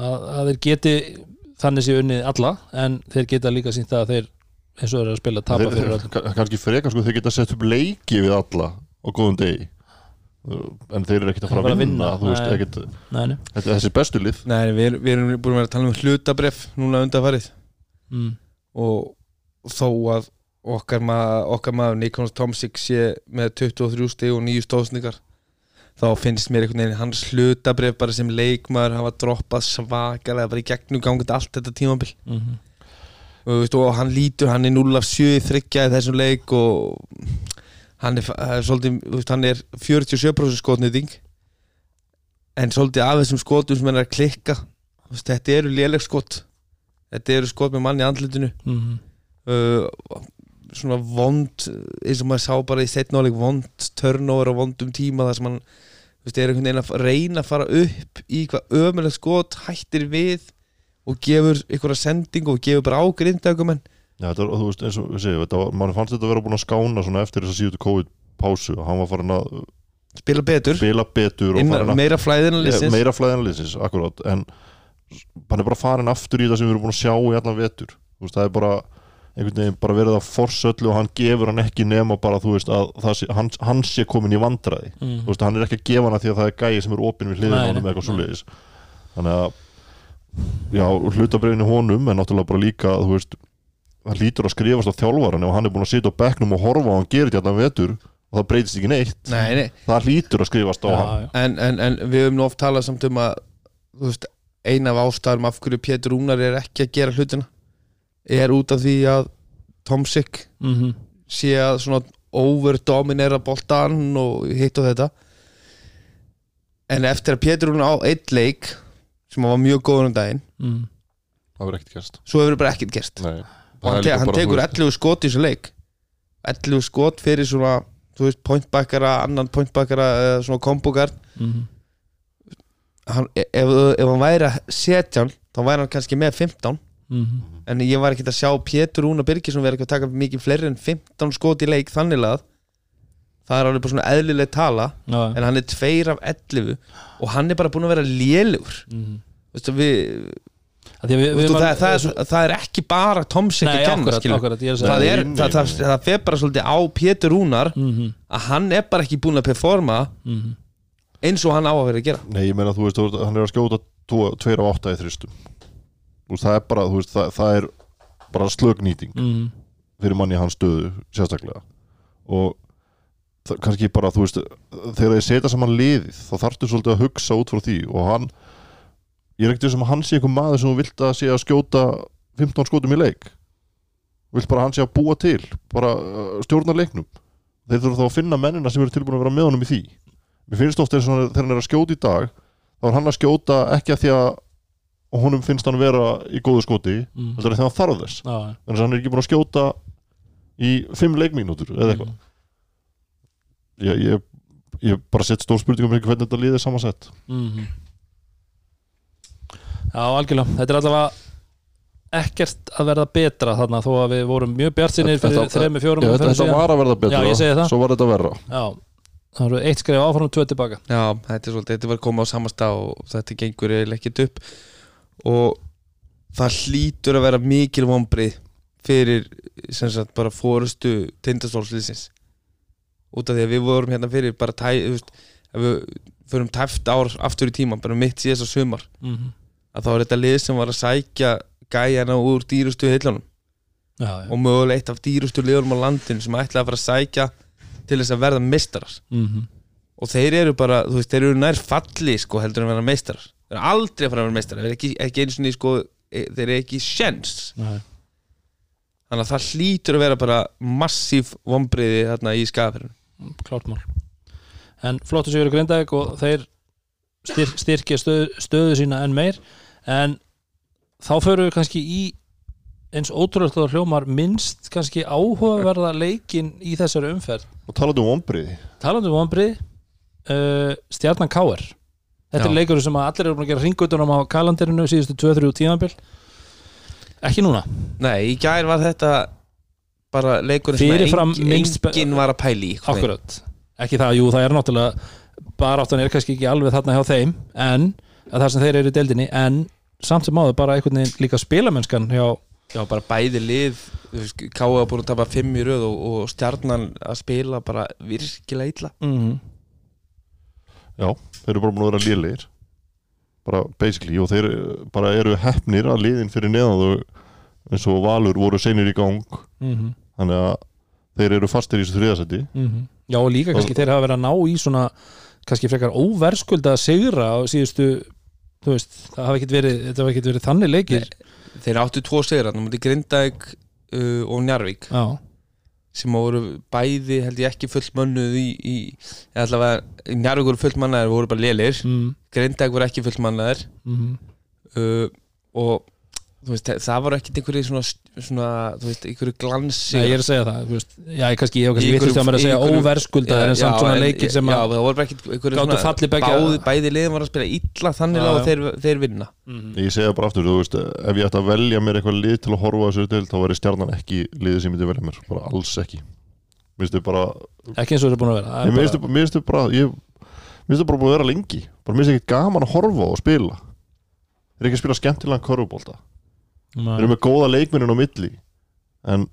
að, að þeir geti þannig sé unnið alla en þeir geta líka sínt það að þeir eins og þeir eru að spila tapa þeir, fyrir ka- kannski frekar, sko, þeir geta sett upp leiki við alla á góðum degi. En þeir eru ekkert að fara að að vinna, vinna, þú veist, Nei, nei. þetta er þessi bestu lið. Nei, við, við erum búin að vera að tala um hlutabref núna undanfarið Mm. og þó að okkar, ma okkar maður Nikons Tomsik sé með 23 stig og 9 stóðsningar þá finnst mér einhvern veginn hans hlutabref bara sem leikmaður hafa droppað svakalega bara í gegnum gangið allt þetta tímabil. Mm og, þú veist, og hann lítur, hann er 0 af 7 í þryggja í þessum leik og hann er, er svolítið, veist, hann er 47% skotnýting en svolítið af þessum skotum sem hann er að klikka veist, þetta eru léleg skot þetta eru skot með mann í andlitinu. -hmm. uh, svona vond eins og maður sá bara í setnáleik vond turnover á vondum tíma þar sem hann þú veist, er einhvern veginn að reyna að fara upp í hvað ömuleg skot hættir við og gefur einhverja sendingu og gefur bara á grindagumenn Já, þetta þú veist, eins og við segjum, þetta var, mann fannst þetta að vera búin að skána svona eftir þess að síðutu COVID-pásu og hann var farin að spila betur. Spila betur og Inna, meira flæðina Ja, liðsins. meira flæðanlýsins, akkurát en hann er bara farin aftur í það sem við erum búin að sjá í allan vetur. Þú veist, það er bara veginn bara verið að forsöllu og hann gefur hann ekki nema bara þú veist að sé, hann, hann sé komin í vandræði. Mm. þú veist, hann er ekki að gefa hana því að það er gæi sem er opinn við hliðin þannig að já, hlutabriðinu honum en náttúrulega bara líka þú veist, það lítur að skrifast á þjálfaran ef hann er búin að sitja á bekknum og horfa og hann gerir þetta allan vetur og það breytist ekki neitt. Nei, nei. það lítur að skrifast á hann. Já, já. En, en, en við höfum nú oft talað samt um að þú veist, ein af ástæðum af hverju Pétur Rúnar er ekki að gera hlutina er út af því að Tomsik Mm sé að svona overdominera boltan og hitt og þetta. En eftir að Pétur Rúnar á eitt leik sem var mjög góður um daginn Mm. það verður ekkert gæst svo hefur bara ekkert gerst. Nei, og hann, hann tekur 11 skot í þessu leik. 11 skot fyrir svona þú veist, pointbackara, annan pointbackara eða svona kombogard Mm. Hann, ef, ef hann væri að setja hann þá væri hann kannski með 15 Mm. en ég var ekki að sjá Pétur Rúna Birgisson verið að taka mikið fleiri en 15 skot í leik þannig að það er alveg bara svona eðlileg tala Já, en hann er tveir af 11 og hann er bara búin að vera lélugur mm. Veistu, við, við, við Veistu, það, það, er, það er ekki bara Tomsik að kenna er það, það, nei, það, það fer bara svolítið á Pétur Rúnar mm að hann er bara ekki búin að performa -hmm. Eins og hann á að vera að gera. Nei, ég meina, þú veist, hann er að skjóta tvo- tveir af átta í þristum Þú veist, það er bara, þú veist, það, það er bara slögnýting Mm. fyrir manni í hans stöðu, sérstaklega. Og það, kannski bara, þú veist þegar þið setja saman liðið þá þarftu svolítið að hugsa út frá því. Og hann, ég er ekkert sem að hann sé einhver maður sem vilt að sé að skjóta 15 skotum í leik. Vilt bara hann sé að búa til bara uh, stjórna leiknum. Þeir þurfa þá að finna mennina sem eru tilbúin að vera með honum í því mér finnst ofta eins og þegar hann er að skjóta í dag þá er hann að skjóta ekki að því að honum finnst hann vera í góðu skoti Mm. að því að hann þarf þess. Já. þannig að hann er ekki búin að skjóta í fimm leikmínútur eða eitthvað. Ég, ég, ég bara sett stór spurningum hvernig þetta liðið samansett. Mhm. Já, algjörlega. Þetta er allavega ekkert að verða betra þarna þó að við vorum mjög bjart sinni fyrir Þetta- þrejum, fjórum Já, þetta, umferðum þetta síðan. var að verða betra. Svo var þetta verra. Já, það eru eitt skrif áfram tvö tilbaka. Já, þetta er svolítið, þetta var koma á samasta og þetta gengur ekkert upp. Og það hlýtur að vera mikil vombrið fyrir sem sagt bara fórustu tindastólslýsins út af því að við vorum hérna fyrir bara tæ, veist, við förum tæft ár aftur í tíma bara mitt síðast á sumar Mhm. að þá er þetta lið sem var að sækja gæjana úr dýrustu heilunum og mögulega eitt af dýrustu liðunum á landinu sem ætlaði að fara að sækja til þess að verða mistarar Mhm. og þeir eru bara, þú veist, þeir eru nær falli sko heldur en að vera meistarar. Þeir eru aldrei að fara að vera meistarar. Þeir eru ekki, ekki einu sinni sko e- þeir eru ekki sjens. Þannig að það hlýtur að vera bara massíf vombriði þarna í skafirinn klárt mál. En flottu sigur í Grindavík og þeir styr, styrkja stöð, stöðu sína enn meir. En þá förum við kannski í eins ótrúlega hljómar minnst kannski áhugaverða leikin í þessari umferð. Og talaðu um ombriði talandi um vonbrið uh, Stjarnan Káer þetta Já. er leikur sem að allir eru búin að gera ringutunum á kalanderinu síðustu 2-3 tímabil. Ekki núna. Nei, í gær var þetta bara leikur sem engin, engin var að pæli. Akkurat, ekki það, jú það er náttúrulega baráttan er kannski ekki alveg þarna hjá þeim en, að það sem þeir eru í deildinni en samt sem áður bara einhvern veginn líka spilamennskan hjá, Já, bara bæði lið Káa búin að tapa fimm í röð og, og stjarnan að spila bara virkilega illa. Mm, já, þeir eru bara búin að vera lélegir. Bara basically og þeir eh, bara eru hefnir að liðin fyrir neðan þau eins og Valur voru seinir í gang. Mm, þannig að þeir eru fastir í þessu þriðasetti mm, já og líka kannski þeir hafa verið að ná í svona kannski frekar óverskulda sigra á síðustu þú veist, það hafa ekkert verið verið þannig leikir Þeir áttu tvo sigur hann mútið Grindavík uh, og Njarvík já, sem voru bæði held ég ekki fullt mönnuð í, í eða allavega Njarvík voru fullt mannaðir voru bara lélir mm, Grindavík voru ekki fullt mannaðir mm, uh, og veist, það var ekkit einhverju svona, svona þú veist, einhverju glansi Nei, ég er að segja það, þú veist, já, ég kannski, ég kannski einhverju- að maður að segja einhverju- óverskulda en samt svona leikir sem já, að það fallið beggja- báði, bæði liðin var að spila illa þannig að þeir, þeir vinna. Ég segja bara aftur, þú veist, ef ég ætti að velja mér eitthvað lið til að horfa á þessu til þá væri stjarnan ekki liðið sem ég myndi velja mér bara alls ekki. Bara, ekki eins og það er búin að vera það er mér bara- finnst þau bara búin að vera lengi bara mér finnst ekki gaman að horfa á og spila. Eru ekki að spila skemmtilegan körfubólta þeir Nei. eru með góða leikminnin á milli en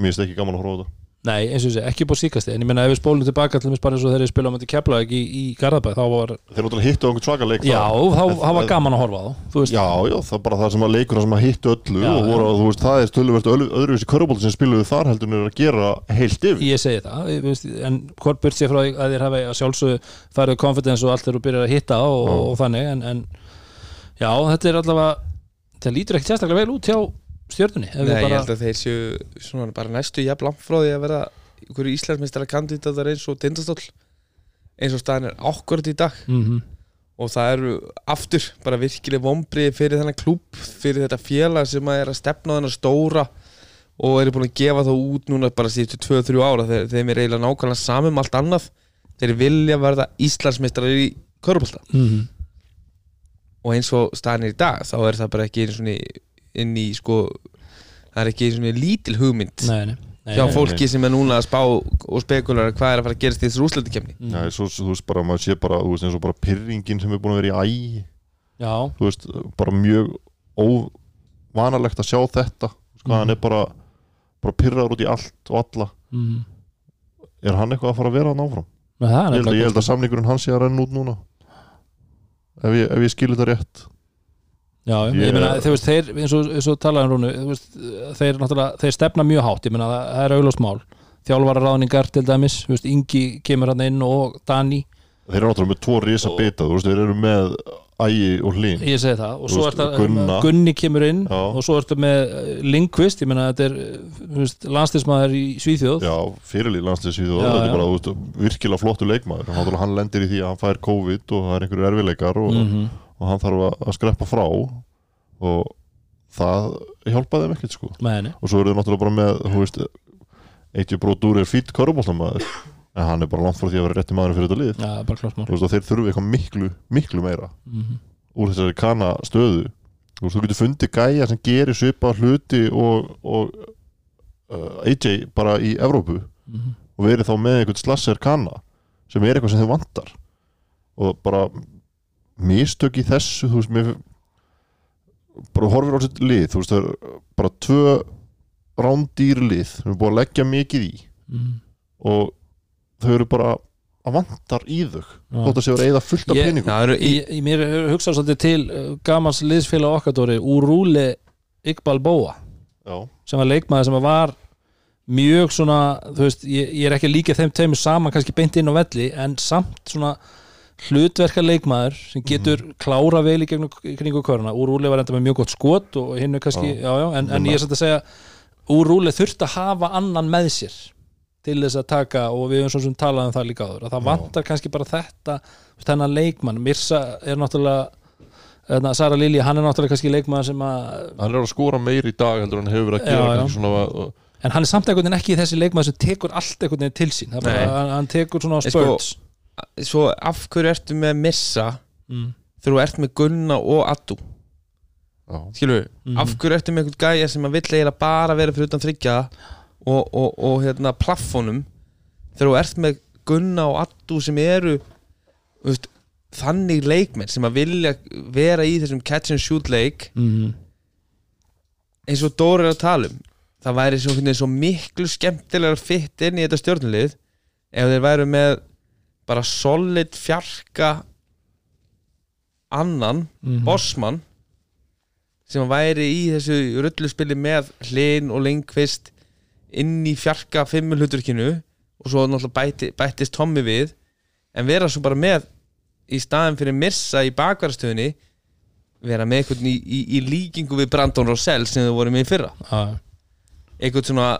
mér finnst ekki gaman að horfa á þetta. Nei, eins og þessi, ekki búið síkast en ég meina ef við spólum tilbaka til bara eins og þegar ég spila á mætti kepla ekki í, í Garðabæ þá var, þeir náttúrulega hittu á einhvern svaka leik já, þá En- það var gaman að horfa á þá þú veist, Já, já, það er bara það sem að leikurna sem að hittu öllu Já, og voru, að, þú veist, það er stöluvert öðruvísi körubólti sem spiluðu þar heldur en er að gera heilt yfir. Ég segi það ég, veist, en hvort burt sér frá því að þér hafi að sjálfsögðu farið confidence og allt þegar þú byrjar að hitta og, og þannig en, en já, þetta er allavega það lítur ekkert sérstaklega vel út hjá við Nei, ég bara, held að þeir séu svona bara næstu jafn langt frá því að vera einhverju Íslandsmeistara kandidatar eins og tindastóll eins og staðan er ákvörð í dag. Mm og það eru aftur bara virkileg vombrið fyrir þennan klúb fyrir þetta félag sem að er að stefna þennan stóra og eru búin að gefa þá út núna bara síðustu 2-3 ára þeir, þeim er eiginlega nákvæmlega samum allt annað. Þeir vilja verða Íslandsmeistarar í körpulta mm og eins og staðan er í dag þá er það bara ekki svona inn í sko það er ekki lítil hugmynd nei, nei, nei, hjá nei. fólki sem er núna að spá og spekulara hvað er að fara að gerast í þessu úsleitikefni Mm. Já, svo, þú veist bara, maður sé bara, þú veist, eins og bara pyrringin sem er búin að vera í ægi já, þú veist, bara mjög óvanalegt að sjá þetta sko, Mhm. hann er bara bara pyrraður út í allt og alla mm. er hann eitthvað að fara að vera hann áfram? Nei, það er Ég held, að, ég nefnilega held að samningurinn hans sé að renna út núna ef ég, ef ég skilir þetta rétt. Já, ég, Ég- meina, þú veist, þeir, eins og, eins og talaðum rúnu, þú veist, þeir þeir stefna mjög hátt, ég meina, það, það er augljóst mál. Þjálfara ráðningar til dæmis, þú veist, Ingi kemur hann inn og Dani, þeir eru náttúrulega með tvo risa bita þú veist, þeir eru með ægi og hlín ég segi það. Og svo er það, Gunna. Gunni kemur inn Já. og svo ertu með eh, Lindqvist, ég meina, þetta er eh, landslismæður í Svíþjóð. Já, fyrirlið landsliðsvíð og Já, þetta er bara veist, virkilega flottu leikmaður. Hann, hann lendir í því að hann fær COVID og það er einhverju erfileikar og, Mhm. og hann þarf að, að skreppa frá. Og það hjálpaði þeim ekkert sko. Meni. og svo eru þau náttúrulega bara með veist, Eitthi Bróður er fýtt körubóltamaður en hann er bara langt frá því að vera rétti maður fyrir þetta lið. Þú veist, þeir þurfu eitthvað miklu, miklu meira mm úr þessari kana stöðu. Þú, veist, þú getur fundið gæja sem gerir svipa hluti og, og uh, AJ bara í Evrópu -hmm. og verið þá með einhvern slasser kana sem er eitthvað sem þeim vantar. Og bara mistök í þessu þú veist, mér bara horfir á sitt lið þú veist, það er bara tvö rándýr lið sem er búið að leggja mikið í. Mm. og þau eru bara að vantar í þau Já. þótt að séu að eyða fullt af peningum. Í, Ég, ég mér hugsa svolítið til uh, gamans liðsfélag okkar Dóri Úrúli Iqbal Bóa Já, sem var leikmaður sem var mjög svona þú veist, ég, ég er ekki líka þeim tveimur saman kannski beint inn á velli en samt svona hlutverka leikmaður sem getur klára vel í gegnum kringu köruna. Úrúli var enda með mjög gott skot og hinn er kannski, já, já, en, en ég er satt að segja Úrúli þurfti að hafa annan með sér til þess að taka og við höfum svo sem talað um það líka áður að það vantar kannski bara þetta þennan leikmann, Mirsa er náttúrulega Þarna, Sara Lilja, hann er náttúrulega kannski leikmaður sem að hann er að skora meir í dag heldur en hann hefur verið að gera Já, já. kannski svona að- en hann er samt einhvern veginn ekki þessi leikmaður sem tekur allt einhvern veginn til sín Það bara, Nei. hann, hann tekur svona Sko, spurts Svo af hverju ertu með Missa mm. þegar þú ert með Gunna og Addu Já, Skilur, Mhm. af hverju ertu með einhvern gæja sem að vill eiginlega bara vera fyrir utan þryggja og, og, og hérna plaffónum þegar þú ert með Gunna og Addu sem eru veist, þannig leikmenn sem að vilja vera í þessum catch and shoot leik Mm. eins og Dóri er að tala um það væri svo, veginn svo miklu skemmtilegar fitt inn í þetta stjórnulið ef þeir væru með bara solid fjarka annan Mhm. bossmann sem væri í þessu rulluspili með hlinn og lengvist inn í fjarka fimmulhuturkinu og svo náttúrulega bæti, bættist Tommy við en vera svo bara með í staðin fyrir Mirsa í bakvarastöðunni vera með einhvern í, í, í líkingu við Brandon Rosell sem þau voru með í fyrra. Já, einhvern svona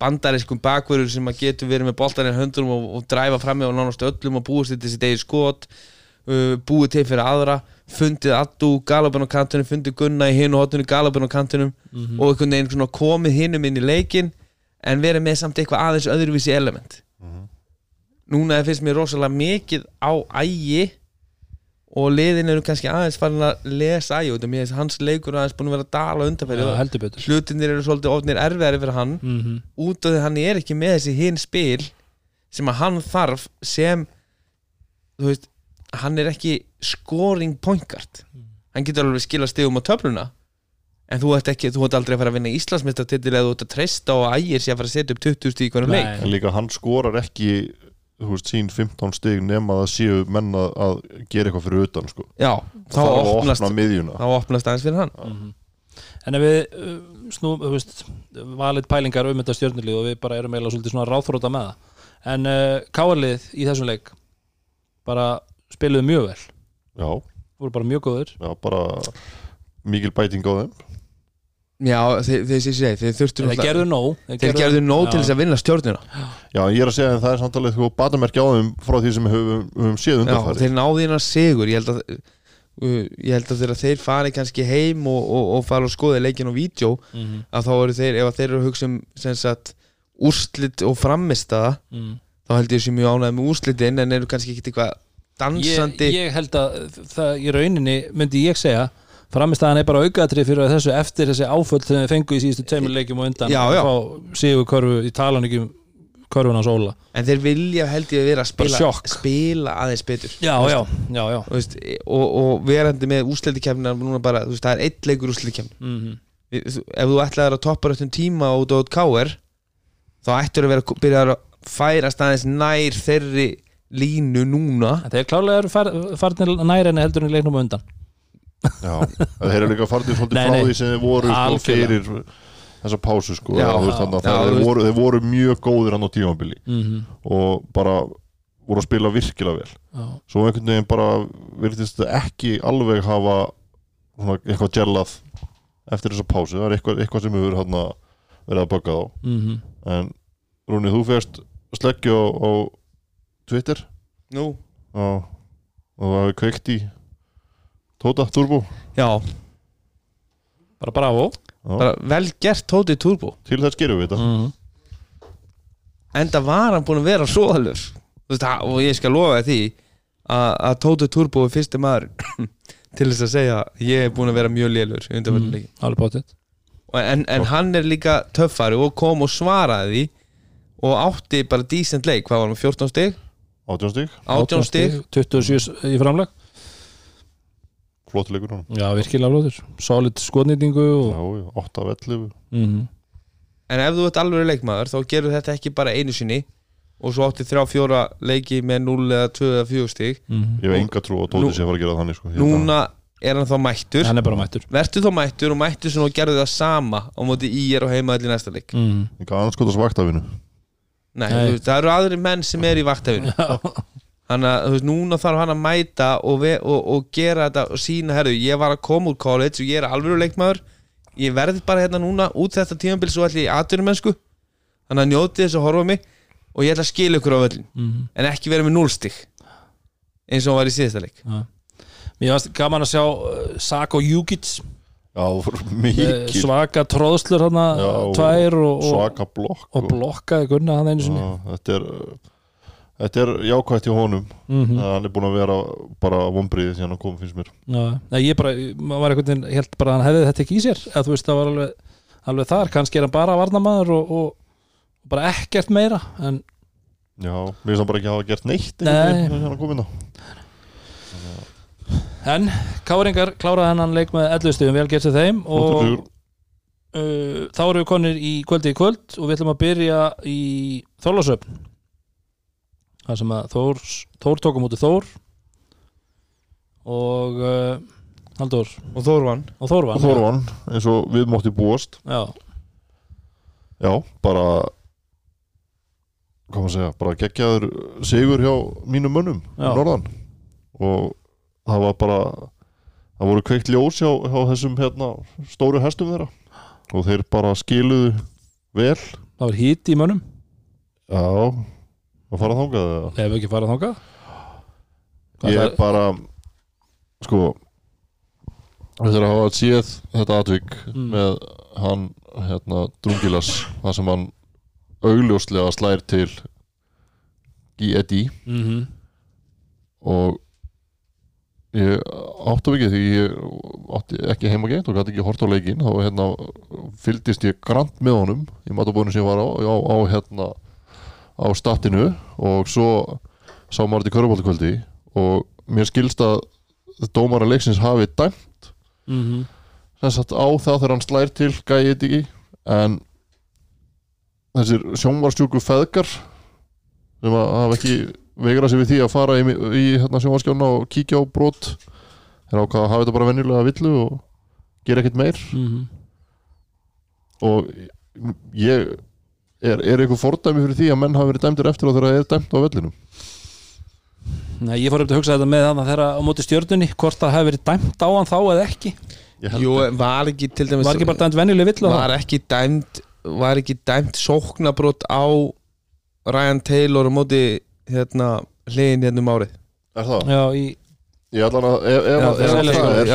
bandariskum bakverður sem að getur verið með boltarinn höndunum og, og dræfa fram með og nánast öllum og búist til þessi degi skot uh, búið til fyrir aðra fundið Addu, Galabun á kantunum fundið Gunna í hinu hóttunum, Galabun á kantunum Mhm. og einhvern veginn komið hinum inn í leikin en verið með samt eitthvað aðeins öðruvísi element. Núna finnst mér rosalega mikið á ægi og liðin eru kannski aðeins farin að lesa ægi út af mér. Hans leikur aðeins búin að vera að dala heldur betur. hlutinir eru svolítið ofnir erfiðari fyrir hann. Mm út af því hann er ekki með þessi hinn spil sem að hann þarf sem þú veist, hann er ekki scoring point guard. Hann getur alveg skila stigum á töfluna en þú ert ekki, þú ert aldrei að fara að vinna Íslandsmeistartitil eða þú ert að treysta og ægir sér að fara að setja upp 20 stík í hvernig leik. En líka hann skorar ekki þú veist, sín 15 stig nema að séu menn að, að gera eitthvað fyrir utan sko. já, þá opnast opna miðjuna. þá opnast aðeins fyrir hann. Mhm. En ef við uh, snú, þú veist, valið pælingar um þetta stjörnulið og við bara erum eiginlega svolítið svona ráþróta með það. En uh, káarlið í þessum leik bara spiluðu mjög vel. Já, voru bara mjög góður já, bara mikil bæting á þeim já, þeir, þeir, þeir, þeir, þurftu þeir gerðu nóg þeir gerðu nóg til þess að vinna stjórnuna já, ég er að segja að það er samtalið þú batamerki á þeim frá því sem við höfum, höfum séð Já, undanfæri þeir náðu hérna sigur. Ég held að uh, ég held að þeir fari kannski heim og, og, og fara og skoða leikin og vídeo mm að þá eru þeir, ef þeir eru að hugsa um sem sagt úrslit og framistaða -hmm. þá held ég sem mjög ánægð með úrslitin en eru kannski ekki eitthvað dansandi ég, ég held að það í rauninni myndi ég segja framistæðan er bara aukaðri fyrir að þessu eftir þessi áföll sem við fengu í síðustu tveimur leikjum og undan. Já, já. að fá sigur körfu í talan ekki um körfun hans Óla en þeir vilja held ég að vera að spila, spila aðeins betur. Já, já, já, já. Þú Veist, og, og verandi með veist, það er eitt leikur úrslitikefni Mm ef þú ætlaðir að toppa réttum tíma út á káir þá ættur að vera að byrja að færast aðeins nær þeirri línu núna. Þeir klálega eru far, farnir nær enni heldur en leiknum undan já, þeir eru líka farnir svolítið frá því sem þeir voru sko, fyrir þessa pásu sko, Já, þannig að já, þeir, veist- voru, þeir voru mjög góðir hann á tímabili mm og bara voru að spila virkilega vel. Já, svo einhvern veginn bara virðist þetta ekki alveg hafa svona eitthvað gellað eftir þessa pásu, það er eitthvað, eitthvað sem hefur verið að bögga þá mm en Rúni, þú fegst sleggju á, á Twitter? Nú. Og, og það hefur kveikt í Tóta Turbo. Já, bara bravo. Bara vel gert Tóti Turbo. Til þess gerum við þetta. Mm Enda var hann búin að vera svoðalur Og ég skal lofa því að, að Tóti Turbo er fyrsti maður til þess að segja ég er búin að vera mjög lélur bóttið en, en hann er líka töffari og kom og svaraði því og átti bara decent leik. Hvað var hann, 14 stig? 18 stík, 18 stig. 27 í framleg hann já, virkilega flóður solid skotnýtingu og... Já, já, 8 af 11 mm en ef þú ert alveg leikmaður þá gerur þetta ekki bara einu sinni og svo átti þrjá fjóra leiki með 0 eða 2 eða 4 stig. Mhm. Ég hef enga trú að Tóti sé að fara að gera þannig sko. Ég núna er hann þá mættur. Hann er bara mættur. Verður þá mættur og mættur sem og gerði það sama á móti í er og heima allir næsta leik. Mhm. að- Enga anskotast vaktafinu Nei, Nei. þú það eru aðri menn sem er í vaktafinu Þannig að þú veist, núna þarf hann að mæta og, ve og, og gera þetta og sína, herru, ég var að koma úr college og ég er alveg leikmaður. Ég verð bara hérna núna út þetta tímabil svo ætli ég aðdurum mennsku þannig að njóti þess að horfa á mig og ég ætla að skila ykkur á völlin Mhm. en ekki vera með núlstig eins og hann var í síðasta leik. Mér varst gaman að sjá uh, Sako Jukic. Já, eh, svaka tróðslur hann Já, tvær og, og, Svaka blokk og blokkaði Gunna hann einu sinni. Já, þetta er Þetta er jákvætt í honum Mhm. Hann er búin að vera bara vombriðið síðan hann kom finnst mér. Já, Nei, ég bara, maður var einhvern veginn held bara að hann hefði þetta ekki í sér að þú veist, það var alveg, alveg þar. Kannski er hann bara varnamaður og, og, og bara ekkert meira en Já, mér finnst hann bara ekki hafa gert neitt Nei. á En Káringar kláraði hennan leik með 11 stigum, vel gert til þeim og uh, þá erum við konir í kvöldi í kvöld og við ætlum að byrja í Þorlásöfn það sem að Þór, Þór tókum út í Þór og uh, Haldur og Þór vann. Og Þór Og vann Þorvan, eins og við mótti búast. Já, Já, bara hvað maður segja, bara geggjaður sigur hjá mínum mönnum Já. norðan. Og það var bara það voru kveikt ljós hjá, hjá þessum hérna, stóru hestum þeirra. Og þeir bara skiluðu vel. Það var hít í mönnum. Já, að fara þangað eða? ef ekki farað þangað Hvað Ég er bara sko eftir að hafa séð þetta atvik Mm. með hann hérna Drungilas það sem hann augljóslega slær til í Eddie Mhm. og ég átti ekki því ég átti ekki heima geitt og gæti ekki hort á leikinn þá hérna fylgdist ég grant með honum í matabónu sem ég var á, á, á hérna á statinu og svo sá maður þetta í körubóltakvöldi og mér skilst að dómara leiksins hafi dæmt Mhm. sem sagt á það þegar hann slær til gæði þetta ekki en þessir sjónvarstjúku feðgar sem að hafa ekki veigrað sér við því að fara í, í hérna, sjónvarskjána og kíkja á brot þeir ákvað að hafa þetta bara venjulega villu og gera ekkert meir Mhm. og ég er, er eitthvað fordæmi fyrir því að menn hafa verið dæmdir eftir og þegar það er dæmt á vellinum? Nei, ég fór um til að hugsa þetta með þannig þegar á móti stjörnunni hvort það hefði verið dæmt á hann þá eða ekki. Jú, var ekki til dæmis var ekki bara dæmt venjuleg vill á var ekki dæmt var ekki dæmt sóknabrót á Ryan Taylor á móti hérna hliðin hérna um árið? Er það? Já, í, Ég ætla að ef, ef, já, ef, ef það er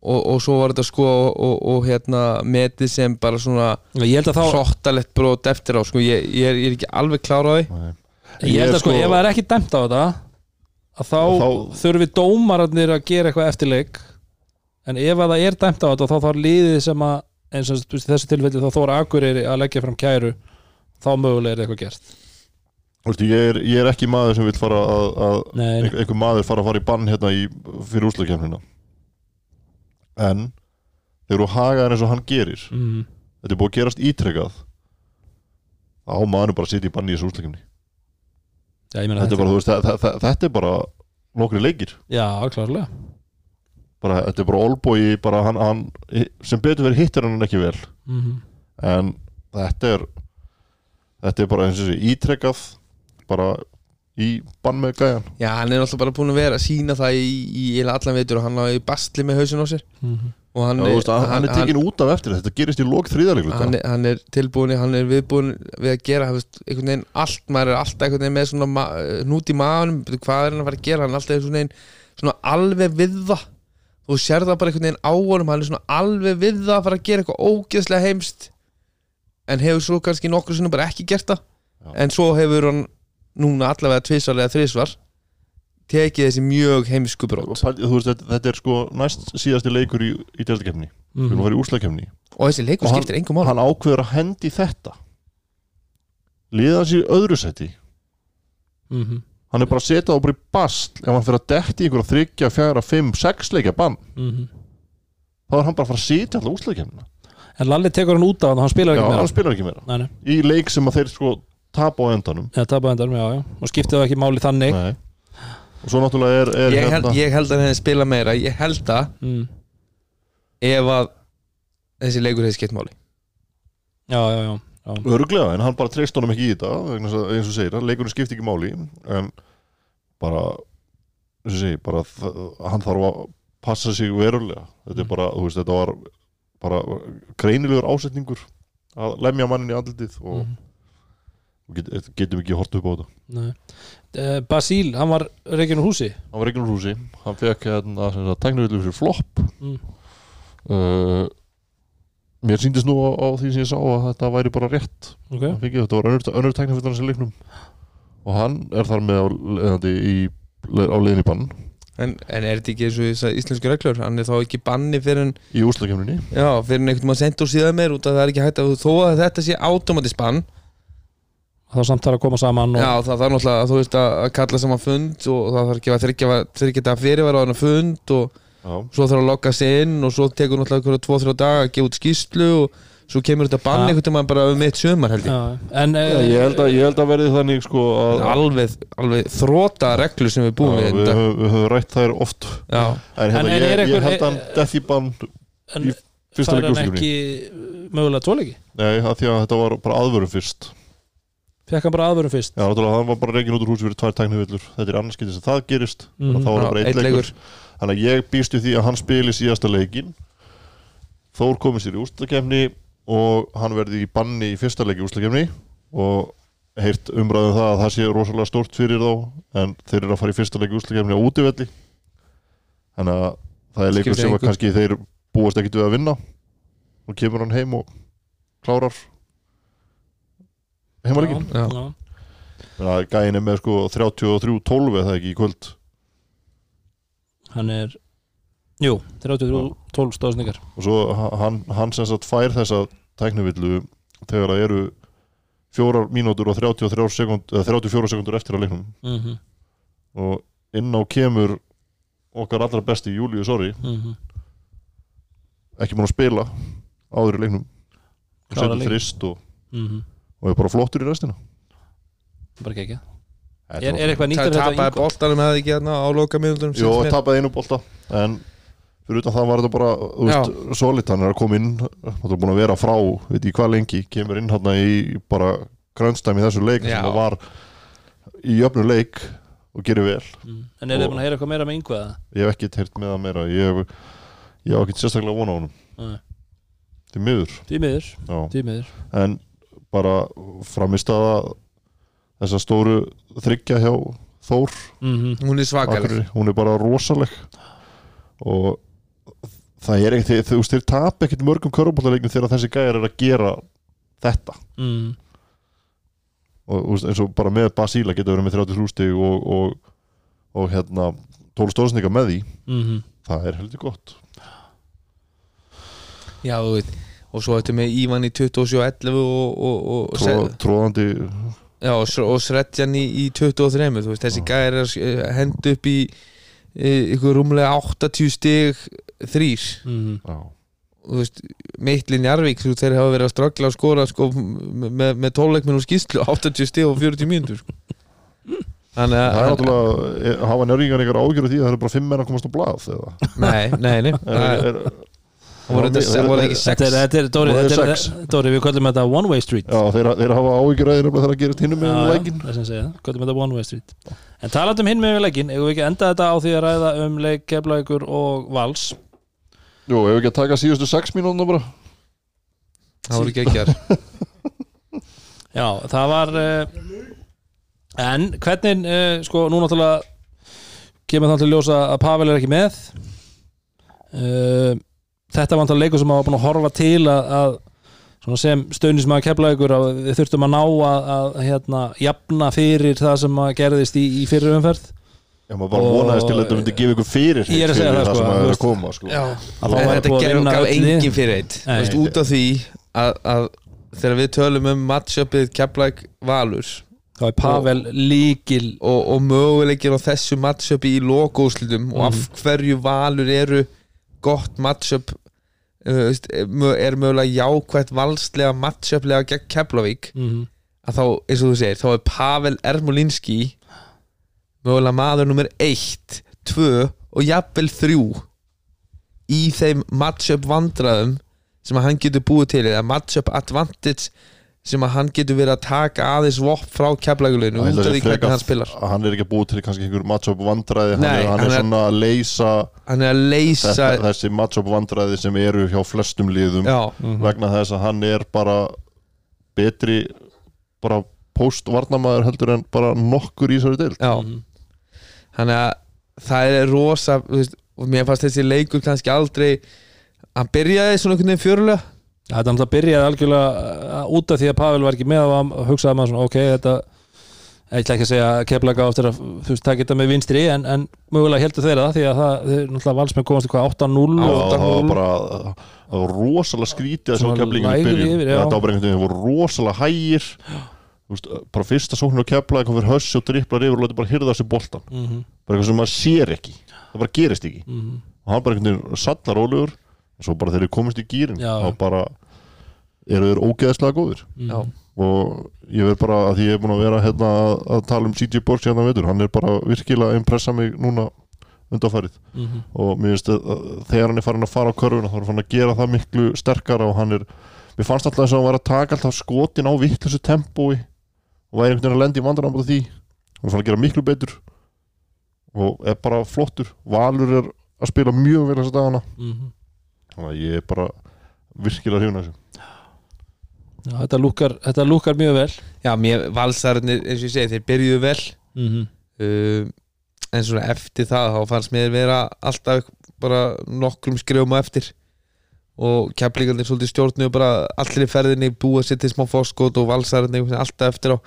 og, og svo var þetta sko og, og, og hérna metið sem bara svona ég held að þá brót eftir á sko, ég, ég, er, ég er ekki alveg klára á því. Nei. ég held að sko, ef það er ekki dæmt á þetta að þá, Þá- þurfi dómararnir að gera eitthvað eftirleik. En ef að það er dæmt á þetta þá þarf liðið sem að eins og þú veist, í þessu tilfelli þá þóra Akureyri að leggja fram kæru þá mögulega er eitthvað gert. Þú veist, ég, er, ég er ekki maður sem vil fara að, að einhver, maður fara að fara í bann hérna í, fyrir úslakefnina en þegar þú hagaðar eins og hann gerir mm. þetta er búið að gerast ítrekkað þá á maður bara að sitja í bann í þessu meina þetta, þetta, þetta, þetta er bara nokkri leikir Já, klárlega bara, þetta er bara hann, sem betur verið hittir hann ekki vel mm. en þetta er þetta er bara eins og þessi ítrekkað bara í bann með gæjan. Já, hann er alltaf bara búin að vera að sína það í, í, í allan veitur og hann í bastli með hausin á sér. Mm. og hann, Já, þú veist, hann, hann er tekin út af eftir þetta. Gerist í lók þrýðarleiklu hann, er- hann er tilbúin, hann er viðbúin við að gera, þú veist, einhvern veginn allt, maður er alltaf einhvern veginn með svona ma hnút í maðunum, hvað er hann að fara að gera? Hann er alltaf einhvern veginn svona alveg við það. Þú sér það bara einhvern veginn á honum. Hann er svona alveg við það að fara að gera eitthvað ógeðslega heimst en hefur svo kannski nokkur sinni bara ekki gert það. Já. en svo hefur hann núna allavega tvisvar eða þrisvar tekið þessi mjög heimsku brót pældi- þú veist, þetta, þetta er sko næst síðasti leikur í, í deltakefni við erum að fara í úslakefni og þessi leikur Og skiptir engum mál hann ákveður að hendi þetta. Liða sér í öðru seti Mm. hann er bara að setja það bara í bast ef hann fyrir að detti í einhverja þryggja, fjara, fimm, sex leikja bann. Mm. þá er hann bara að fara að setja alltaf úslakefnina En Lalli tekur hann út af hann og hann spilar ekki meira. spilar ekki meira. Nei, nei. í leik sem að þeir sko tap á endanum Já, tapaði endanum, já, já Og skiptið það ekki máli þannig Nei. og svo náttúrulega er, er ég held, hérna, ég held að henni spila meira Ég held að mm. ef að þessi leikur hefði skipt máli Já, já, já, já. örglega en hann bara treyst honum ekki í þetta vegna þess að, eins og segir, að leikurinn skipti ekki máli en bara eins og segir, bara hann þarf að passa sig verulega þetta er bara, þú veist, þetta var bara greinilegur ásetningur að lemja mannin í andlitið og, Mhm. og get, getum ekki hort upp á þetta. Nei. Uh, Basíl, hann var úr húsi. Hann var úr húsi, hann fekk hérna, sem sagt, tæknivillu fyrir flopp. Mm. uh, mér síndist nú á, á því sem ég sá að þetta væri bara rétt. Ok, hann fengi, þetta var önnur, önnur tæknivillan sem leiknum. Og hann er þar með á, leiðandi í, á leiðin í bann. En, en er þetta ekki eins og þessar íslensku reglur? Hann er þá ekki banni fyrir en í úslakefninni Já, fyrir en einhvern maður sendt úr síðan meir út að það er ekki hægt að þó að þetta sé automatist bann þá samt þarf að koma saman og, Já, það þarf náttúrulega þú veist að að kalla saman fund og það þarf ekki að þryggja þetta fyrirvara á þennan fund og Já, svo þarf að logga sig inn og svo tekur náttúrulega einhverja tvo, þrjá daga að gefa út skýrslu og svo kemur þetta bann Ja. einhvern veginn bara um eitt sömar held ég. Já, En uh, ég held að, ég held að verði þannig sko að alveg, alveg þróta reglur sem við búum Já, við við, þetta höfum, við höfum rætt þær oft. Já, en, hérna, En- en ég, er ég held að hann death í bann en í fyrsta fær leik hann úslakefni ekki mögulega tvoleiki nei, að því að þetta var bara aðvörum fyrst Fekk hann bara aðvörum fyrst. Já, náttúrulega hann var bara reygin út úr húsi fyrir tvær tæknivillur. Þetta er annarskipti sem það gerist. Mm. þá var Já, það bara einn einn leikur. leikur. þannig að ég býst við því að hann spili síðasta leikin Þór komið sér í úslakefni og hann verði í banni í fyrsta leiki úslakefni og heyrt umræðum það að það sé rosalega stórt fyrir þá en þeir eru að fara í fyrsta leiki úslakefni á útivelli. Þannig að það er leikur Skiptir sem að engu. kannski þeir búast ekkit við að vinna. Og kemur hann heim og klárar að gæin er með sko 33-12 eða ekki í kvöld? Hann er Jú, 33-12 stóðsningar og svo ha- hann, hann sem sagt fær þessa tæknivillu þegar það eru fjórar mínútur og 33 sekund, eða 34 sekundur eftir að leiknum. Mm -hmm. og inn á kemur okkar allra besti Júliu Sori Mm ekki múin að spila áður í leiknum. Og setur þrist og, -hmm. Og er bara flottur í restina. Bara ekki ekki Er, er eitthvað nýtt við þetta tapaði Ingo? boltanum eða ekki hérna á loka mínútum Jó, tapaði einu bolta en fyrir utan það var þetta bara veist, solid, hann er að koma inn hann er búin að vera frá, veit ég hvað lengi kemur inn hann í bara grönstæmi í þessu leik Já. sem það var í jöfnu leik og gerir vel. Mm. En er þið búin að heyra eitthvað meira með Ingo eða? ég hef ekkert heyrt með það meira. Ég hef, ég hef ekkert sérstaklega vona á honum. Nei. til miður. Því miður, því miður. En bara framist að þessa stóru þryggja hjá Þór. Mm hún er svakaleg. Hún er bara rosaleg. Og það er ekkert þú veist þeir tap ekkert mörgum körfbóltaleiknum þegar þessi gæjar er að gera þetta. Mm. og eins og bara með Basíla geta verið með 30 hústig og, og, og hérna 12 stóðsninga með því. Mm það er heldur gott. Já, þú veit Og svo þetta með Ívan í 27-11 og, og, og, Tró, tróðandi Já, og, og Sredjan í, í 23 þú veist, þessi gæðir er að henda upp í e, ykkur rúmlega 80 stig þrýr -hmm. þú veist, Meitlin Jarvík þú, þeir hafa verið að ströggla að skora sko, með, með tóleikminn og skýslu 80 stig og 40 mínútur sko. þannig að það er náttúrulega er- hafa njörgingar ykkar ágjörðu því að það er bara 5 menn að komast á blað eða? Nei, nei, nei. Er, er, Dóri, Og það er þetta er, sex. Dóri, við kallum þetta One Way Street. Já, þeir, þeir hafa ágjörðu þegar það gerist hinnum með leikin það er sem segja, kallum þetta One Way Street. En talandi um hinn með leikin, eigum við ekki að enda þetta á því að ræða um leik Keflavíkur og Vals? Jú, ef við ekki að taka síðustu 6 mínúna bara? Það voru ekki ekki Já, það var uh, En hvernig uh, sko, nú náttúrulega kemur það til að ljósa að Pavel er ekki með. Uh, Þetta var náttúrulega leikur sem maður var búin að horfa til að, að svona sem stöðnismæður Keflavíkur að við þurftum að ná að, að hérna, jafna fyrir það sem að gerðist í, í fyrir umferð Já, maður bara vonaðist til að þetta myndi gefa ykkur fyrir Ég er að segja það, sko, sem þú að er veist. að koma sko. Já, þetta vinna gaf engin fyrir eitt Þú Nei. veist, út af því að, að þegar við tölum um matchupið Keflæk Valur þá er Pavel líkil og, og möguleikir á þessu matchupi í lokóslutum og af hverju Valur eru gott matchup uh, er mö- mögulega jákvætt valslega matchuplega gegn Keflavík mm að þá, eins og þú segir, þá er Pavel Ermolinski mögulega maður nummer 1, 2 og jafnvel 3 í þeim matchup vandræðum sem hann getur búið til eða matchup advantage sem að hann getur verið að taka aðeins vopp frá keflaguleginu út af því hvernig hann spilar. hann er ekki búið til kannski einhver matchup vandræði hann, Nei, er, hann, hann er svona að leysa hann er að leysa þetta, þessi matchup vandræði sem eru hjá flestum liðum já, vegna þess að hann er bara betri bara postvarnamaður heldur en bara nokkur í þessari deild. Já. Þannig að það er rosa þú veist, og mér fannst þessi leikur kannski aldrei hann byrjaði svona einhvern veginn fjörulega Þetta náttúrulega byrjaði algjörlega uh, út af því að Pavel var ekki með og hugsaði maður svona ok, þetta ég ætla ekki að segja keflaga áttur að þú veist, það geta með vinstri en, en mögulega heldur þeirra það því að það, þeir náttúrulega valsmenn komast í hvað 8-0 Já, og það var bara það var rosalega skrítið að sjá Svona keflingin í lægri byrjun þetta veginn, það voru rosalega hægir. Þú veist, bara fyrsta sóknir á kefla eitthvað fyrir hössi og dripplar yfir og lóti bara hyrða sér boltan mm -hmm, bara eitthvað sem maður sér ekki. Það bara gerist ekki. Og hann bara einhvern veginn sallar ólegur og svo bara þegar þeir komist í gýrin þá bara eru þeir ógeðslega góðir. Já, og ég verð bara að því ég er búin að vera hérna, að, að tala um CJ Borg hérna veitur, hann er bara virkilega að impressa mig núna undanfærið mhm. og mér finnst að þegar hann er farin að fara á körfuna þá er hann að gera það miklu sterkara og hann er, mér fannst alltaf þess að hann var að taka alltaf skotin á vittlusu tempói og væri einhvern veginn að lendi í vandarann á því. Hann er farin að gera miklu betur og er bara flottur. Valur er að spila mjög vel þess að dagana. Mhm. Þannig að ég er bara virkilega hrifun af þessu. Já, þetta, lúkar, þetta lúkar mjög vel. Já mér valsarnir eins og ég segi, þeir byrjuðu vel. Mm -hmm. uh, en svona eftir það þá fannst mér vera alltaf bara nokkrum skrifum á eftir. Og keflingarnir svolítið stjórnu bara allir í ferðinni búa sér til smá fórskot og valsarnir alltaf eftir á.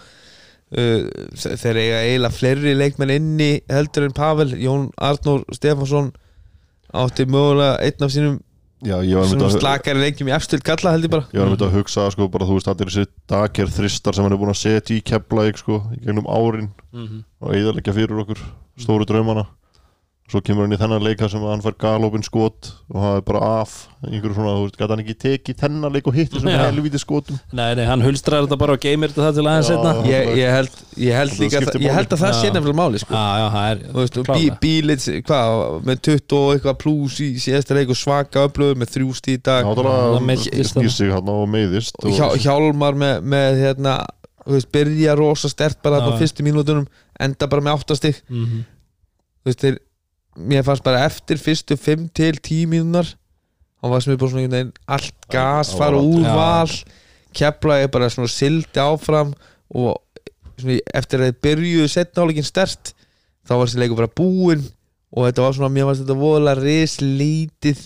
Uh, þeir eiga eiginlega fleiri leikmenn inni heldur en Pavel Jón Arnór Stefansson átti mögulega einn af sínum Já, ég var svona að slakari leikjum í efstöld kalla held ég bara. Ég var með að hugsa sko bara þú veist allir þessi dager þristar sem hann er búin að setja í keflaðik sko í gegnum árin Mhm. og eðalegja fyrir okkur stóru draumana svo kemur hann í þennan leika sem hann fær galopin skot og það er bara af einhverju svona, þú veist, gæti hann ekki tekið þennan leik og hitt þessum helvíti skotum? Nei, nei, hann hulstrar þetta bara og geymir þetta það til aðeins Já. setna ég, ég held, ég held líka skiptir ég held að það sé nefnilega máli sko. Já, já, það er Þú veist, bí, bílits, hvað, með 20 og eitthvað pluss í síðasta leik og svaka öflöður með þrjúst í dag. Hjálmar með, með hérna, þú veist, byrja rosa stert bara á fyrstu mínútunum enda bara með áttastig Mhm. þú veist, þeir, mér fannst bara eftir fyrstu 5 til 10 mínúnar þá var sem við bara svona einhvern veginn allt gas fara úr Já. val kepla er bara svona sildi áfram og svona, eftir að þeir byrjuðu setna áleikin stert þá var þessi leikur bara búinn og þetta var svona, mér fannst þetta voðalega rislítið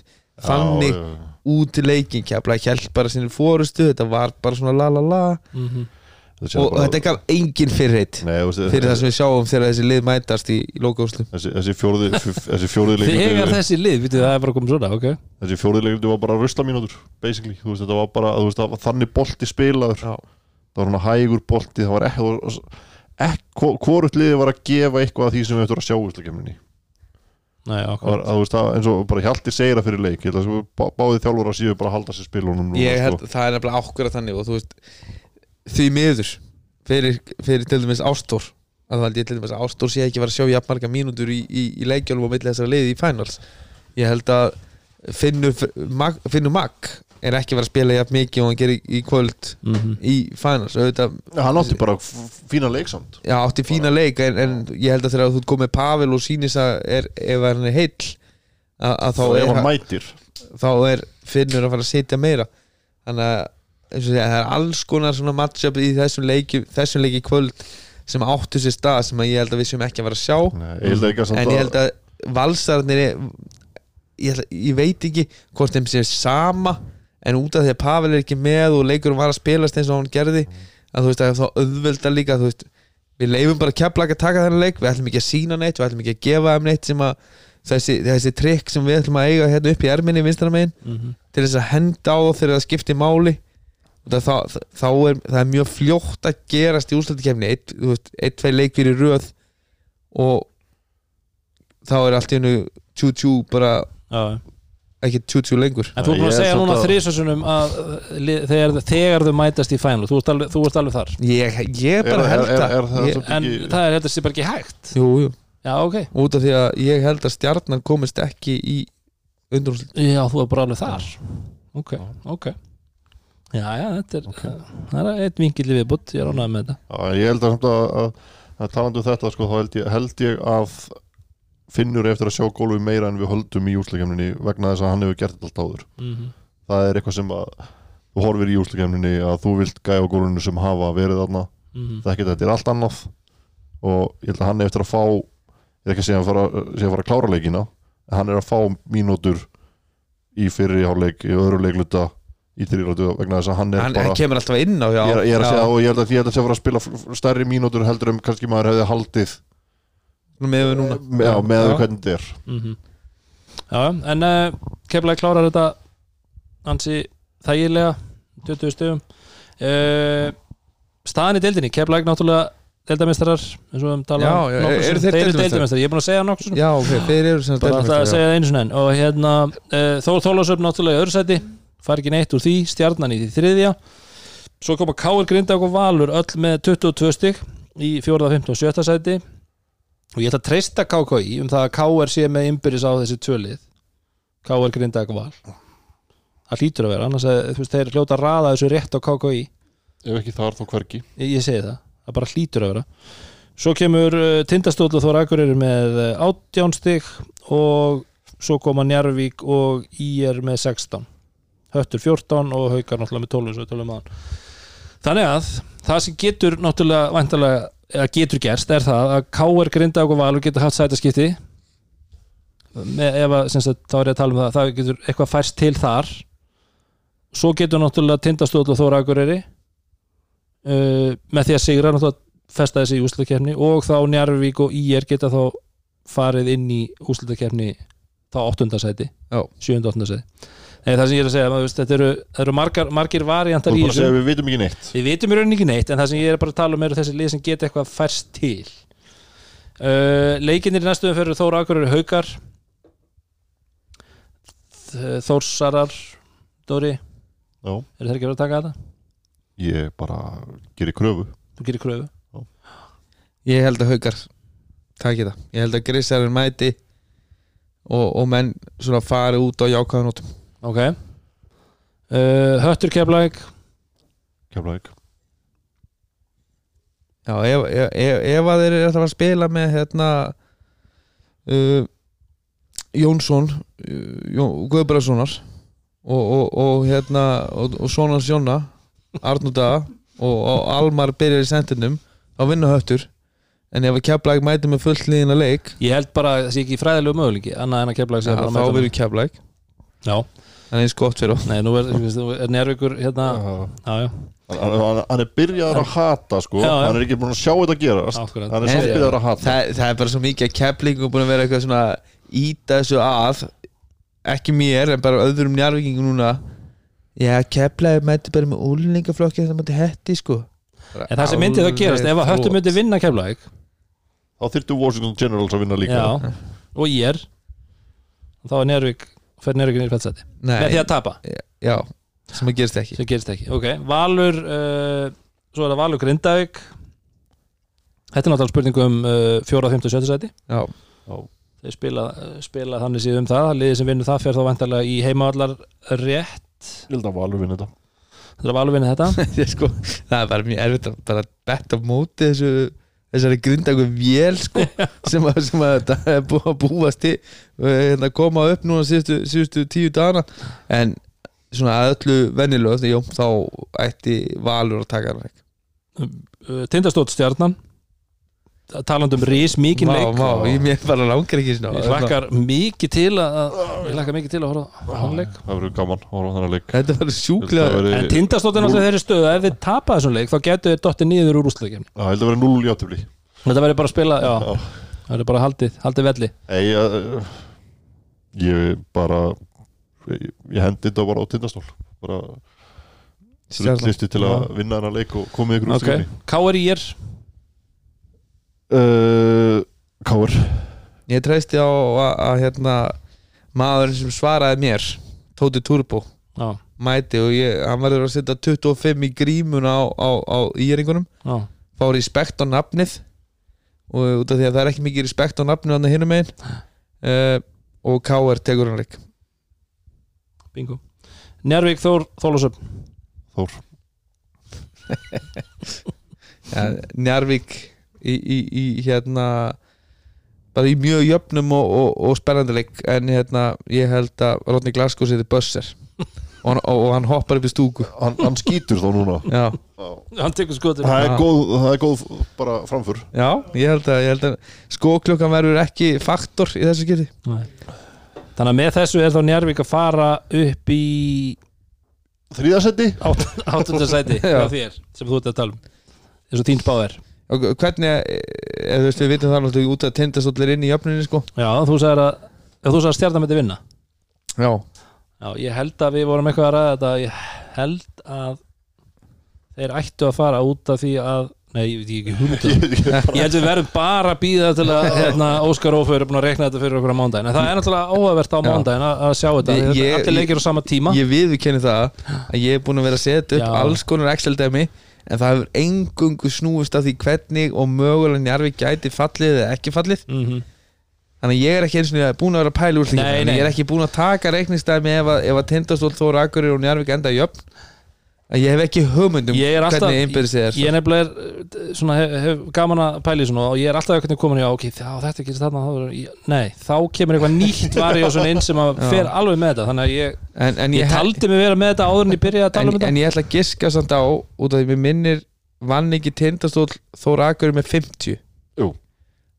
þannig já, já. út í leikin kepla hjælt bara sinni fórustu þetta var bara svona la la la Mhm. Þessi og bara- þetta gaf engin fyrirheit Nei, þú veist, fyrir það sem við sjáum þegar þessi lið mætast í, í lokaúslu þessi, þessi fjórði þessi fjórði Þegar þessi lið, vitið það er bara komið svona, ok. þessi fjórði leikur var bara rusla mínútur basically, þú veist, þetta var bara þú veist, það var þannig bolti spilaður. Já. það var svona hægur bolti það var ekki, ekki hvort liði var að gefa eitthvað af því sem við ættum að sjá úrstakefninni Nei, var, þú veist, það, eins og bara Hjalti segir það fyrir leik ég held að sko, bá, báði þjálfur að síðu bara að halda sér spilunum núna, ég held sko. það er nefnilega ákveða þannig og þú veist því miður fyrir, fyrir til dæmis Ástór að það held ég til dæmis að Ástór sé ekki að vera að sjá jafn marga mínútur í, í, í leikjálfum á milli þessara liði í finals. Ég held að Finnur Mag, Finnur Mag er ekki að vera að spila jafn mikið og hann gerir í, kvöld Mhm. í finals. Auðvitað, hann átti bara fína leik samt. Já, átti fína leik en, en ég held að þegar þú komið Pavel og sýnis að er, ef hann er heill að, að þá, og ef er, hann þá er Finnur að fara að setja meira. Þannig að og segja, það er alls konar svona matchup í þessum leiki þessum leiki kvöld sem áttu sér stað sem að ég held að við séum ekki að fara að sjá. Nei, ég samt en ég held að valsarnir er, ég, held að, ég veit ekki hvort þeim sé sama en út af því að Pavel er ekki með og leikurum var að spilast eins og hann gerði að þú veist að þá auðvelda líka þú veist, við leifum bara keflag að taka þennan leik við ætlum ekki að sína neitt, við ætlum ekki að gefa þeim neitt sem að þessi, þessi trikk sem við ætlum að eiga hérna upp í erminni megin Mhm. til þess að henda á þegar það skiptir máli. það, þá, þá er það er mjög fljótt að gerast í úrslutikefni eitt, þú veist, eitt, tvei leikir í röð og þá er allt í hennu tjú tjú bara Já, ekki tjútjú lengur. En þú er búin Ég að er segja núna að- þrísasunum að li- þegar, þegar þau mætast í final þú þú ert alveg þar. Ég, ég Er, bara er, held er, að er það samt En ekki það er sé bara ekki hægt. Jú, jú, Já, ok. Út af því að ég held að stjarnan komist ekki í undrúnsl Já, þú er bara alveg þar. Ok, ok Já, já, þetta er Það er eitt vingill í viðbútt, ég er ánægð með þetta Já, ég held að, samt að, að, talandi um þetta sko, þá held ég, held ég að finnur eftir að sjá gólfi meira en við höldum í úsleikemninni vegna þess að hann hefur gert allt áður mm -hmm. það er eitthvað sem að þú horfir í úsleikemninni að þú vilt gæja gólfinu sem hafa verið þarna Mhm. það er ekki þetta er allt annað og ég held að hann eftir að fá ég er ekki að segja að fara, segja að fara að klára leikina en hann er að fá mínútur í fyrri háleik, í öðru leikluta í þrýratu vegna þess að hann er hann, bara hann kemur alltaf inn á já, ég er, ég er að já, segja og ég held að ég held að sé að fara að spila stærri mínútur heldur um kannski maður hefði haldið. Með við núna. Með, já, með Já. hvernig þetta er. Mhm. Já, en uh, keflaði klárar þetta ansi þægilega 20 stöðum uh, staðan í deildinni, keflaði náttúrulega deildamestrar eins og við höfum talað Já, um já, eru sinnum. þeir Þeir eru deildamestrar, ég er búin að segja svona já, ok, þeir eru sem bara alltaf að segja það einu sinni enn. Og hérna uh, Þór Þólasöfn náttúrulega í öðru sæti far ekki neitt úr því, stjarnan í því þriðja svo koma Káir Grindag og Valur öll með 22 stygg í 4., 5. og 7. sæti og ég ætla að treysta KKI um það að Káir sé með innbyrðis á þessi tvölið Káir Grindag og Val það hlýtur að vera, annars að þú veist, þeir hljóta að raða þessu rétt á KKI ef ekki þar þá hvergi ég, ég segi það, það bara hlýtur að vera svo kemur uh, Tindastóll og Þór Akureyri með uh, 18 stig og svo koma Njarvík og Ír með 16 Höttur 14 og Haukar náttúrulega með 12 eins og við tölum aðan. þannig að það sem getur náttúrulega væntalega, eða getur gerst er það að K.R. Grindag og Valur getur haft sætaskipti að, sem sagt, þá er ég að tala um það það getur eitthvað færst til þar svo getur náttúrulega Tindastóll og Þór Akureyri uh, með því að sigra náttúrulega festa þessi í úslutakefni og þá Njarvík og Ír geta þá farið inn í úslutakefni þá áttundasæti, Já. sjönda áttundasæti Nei, það sem ég er að segja, maður, veist, þetta eru, það eru margar, margir variantar er í að þessu. að við vitum ekki neitt. Við vitum í rauninni ekki neitt en það sem ég er bara að tala um eru þessi lið sem geta eitthvað færst til. Uh, leikinir í næstuðum fyrir Þóra Akureyri Haukar. Þ- Þórsarar Dóri, Já, eru þeir ekki að vera að taka þetta? ég bara gerir kröfu. Þú gerir kröfu? Ég held að haukar taki það, ég held að grísarinn mæti og, og menn svona fari út á jákvæðanótum Ok. Uh, Höttur Keflæk Keflavík. Já, ef, ef, ef, ef að þeir eru alltaf að spila með hérna uh, Jónsson uh, Jón, Guðbræðssonar og, og, og hérna og, og Sónans Jóna Arnúta og, og Almar byrjar í sendinum þá vinna höttur. En ef að Keflæk mæti með fullt liðina leik Ég held bara að það sé ekki fræðilegu möguleiki annað en að Keflæk sé bara að þá mæta verður Keflæk Já, en eins gott fyrir nei, nú er, nú er Njárvíkur hérna hann, Já, já, hann, hann er byrjaður að hata sko. Já, já. hann er ekki búin að sjá þetta gerast. Akkurat. hann er samt Nei, byrjaður að hata. Það, það er bara svo mikið að Keflingu búin að vera eitthvað svona íta þessu að ekki mér en bara öðrum njárvíkingum núna. Já, Keflæk mæti bara með úlningaflokki þetta mæti hetti sko. En það sem myndi þá gerast, ef að Höttur myndi vinna Keflæk þá þyrftu Washington Generals að vinna líka. Já, og ég er. Þá er Njárvík, fer Njárvík niður í fælsæti Nei, með því að tapa, já, sem að gerist ekki. Gerist ekki. Ok, Valur uh, svo er það Valur Grindavík. Þetta er náttúrulega spurning um uh, 4, 5 og 7 sæti. Já, þeir spila, spila þannig síðan um það. Liðið sem vinnur það fer þá vantarlega í heimavallar rétt. Ég held að Valur vinna þetta. Þetta er Valur vinnur þetta. Ég sko, það er bara mjög erfitt að bara betta á móti þessu þessari grindagu vél sko sem að, sem að þetta er búið að búast til hérna, koma upp núna síðustu, síðustu tíu dagana. En svona öllu jú, þá ætti Valur að taka hann Tindastótt stjarnan talandi um rís, mikinn Vá, leik. vá, ég mér bara langar ekki svona ég hlakkar mikið til að ég hlakkar mikið til að horfa á hann leik. það verður gaman að horfa á þennan leik. Þetta var sjúklega Það verður- en Tindastótt er náttúrulega þeirri stöðu að ef þið tapa þessum leik þá getur þið dottið niður úr úrslutakefni Já, ég held að vera 0 játtöfli þetta verður bara að spila, já, það verður bara haldið haldið velli. Ei, uh, ég bara ég, ég hendi þetta bara á tindastól. Bara listi til að vinna þennan leik og komið ykkur úr uh, Káur. Ég treysti á að, að hérna maðurinn sem svaraði mér Tóti Turbo já, mæti og ég, hann verður að setja 25 í grímuna á, á, á íringunum já, fá respekt á nafnið og út af því að það er ekki mikið respekt á nafnið hann hinum megin. Uh, og K.R. tekur hann leik. Bingo. Njarvík Þór Þólasöp Þór. Ja, Njarvík í, í, í hérna bara í mjög jöfnum og, og, og spennandi leik en hérna ég held að Rodney Glasgow séði bösser og, hann- og, og hann hoppar upp í stúku. Hann, hann skýtur þá núna. Já, hann tekur skotur það er, góð, það er góð bara framför. Já ég held að, ég held að skóklukkan verður ekki faktor í þessu geti Nei. þannig að með þessu er þá Njarvík að fara upp í hjá þér sem þú ert að tala um eins og er. og hvernig, eða þú veist við vitum það náttúrulega út að tindastóll er inn í jöfninni sko. Já, þú sagðir að, að stjarnan myndi vinna. Já, já, ég held að við vorum eitthvað að ræða þetta. Ég held að þeir ættu að fara út af því að nei, ég veit ekki hugmyndu ég held við verðum bara að býða til að hérna, Óskar Ófur er búin að rekna þetta fyrir okkur á mándaginn en það er náttúrulega óhævert á Já. mándaginn að, að sjá þetta. Ég- allir leikir á sama tíma. ég viðurkenni það að ég er búin að vera að setja upp Já. alls konar Excel-dæmi en það hefur engungu snúist af því hvernig og mögulega Njarvík gæti fallið eða ekki fallið. Mm þannig að ég er ekki eins og búin að vera að pæla úr nei. ég er ekki búin að taka reikningsdæmi ef að, að Tindastól, Þór Akureyri og Njarvík enda í jöfn að ég hef ekki hugmyndum Ég er alltaf- hvernig einbyrðis er ég nefnilega er uh, svona, hef, hef gaman að pæli svona og ég er alltaf veginn komin í ok, þá þetta gerist þarna þá er, ég, nei, þá kemur eitthvað nýtt vari og svona inn sem að Já. fer alveg með þetta þannig að ég, en, en ég, ég, taldi mig vera með þetta áður en ég byrjaði að tala en, um þetta. en ég ætla að giska samt á út af því mér minnir vann ekki Tindastól Þór Akureyri með 50 Jú.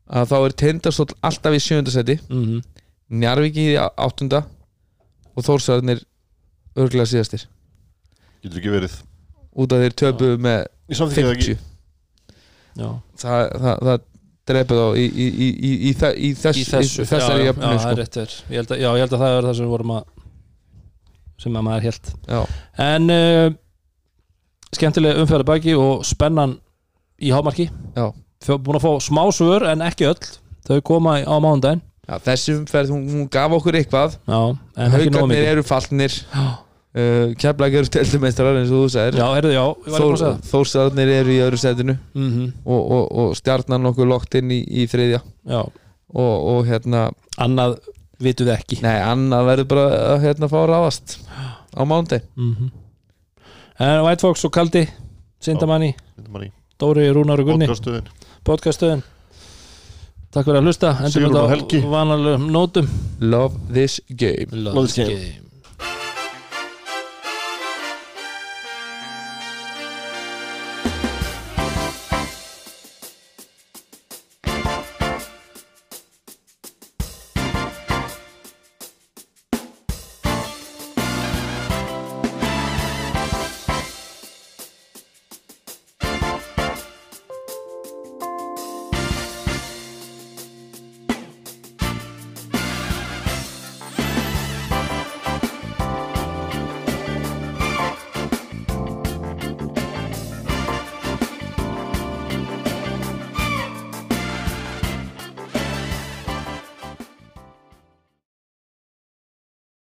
að þá er Tindastól alltaf í sjöndasæti mm Njarvík í áttunda og Þórsarnir örglega síðastir getur ekki verið. Út af þeir með samþykja það ekki 50 já, það, það, það drepið þá í, í, í, í, í, þe- í, þess, í þessu. í þessari já, já, jöfnu já, sko. er verið. Ég held að, já, ég held að það er það sem við vorum að sem að maður held já, en uh, skemmtilega umferði baki og spennan í hámarki. Já. Búin að fá smá svör en ekki öll. Þau koma á mánudaginn. Já, þessi umferð, hún, hún gaf okkur eitthvað. Já, en ekki nóg haugarnir eru fallnir. Já, uh, keflag eru steltumeistrar eins og þú sagðir. Já, heyrðu, já, ég var ekki að segja það. Þórsarnir eru í öðru setinu. Mm og, og, og stjarnan nokkuð lokt inn í, í þriðja. Já, og, og hérna, annað vitum við ekki. Nei, annað verður bara að hérna fá ráðast á mándi mm en White Fox og Kaldi Sindamanni, Dóri, Rúnar og Gunni. Podcaststöðin. Podcaststöðin. Takk fyrir að hlusta. Helgi. þetta á vanalegum nótum. Love this game. Love this game. game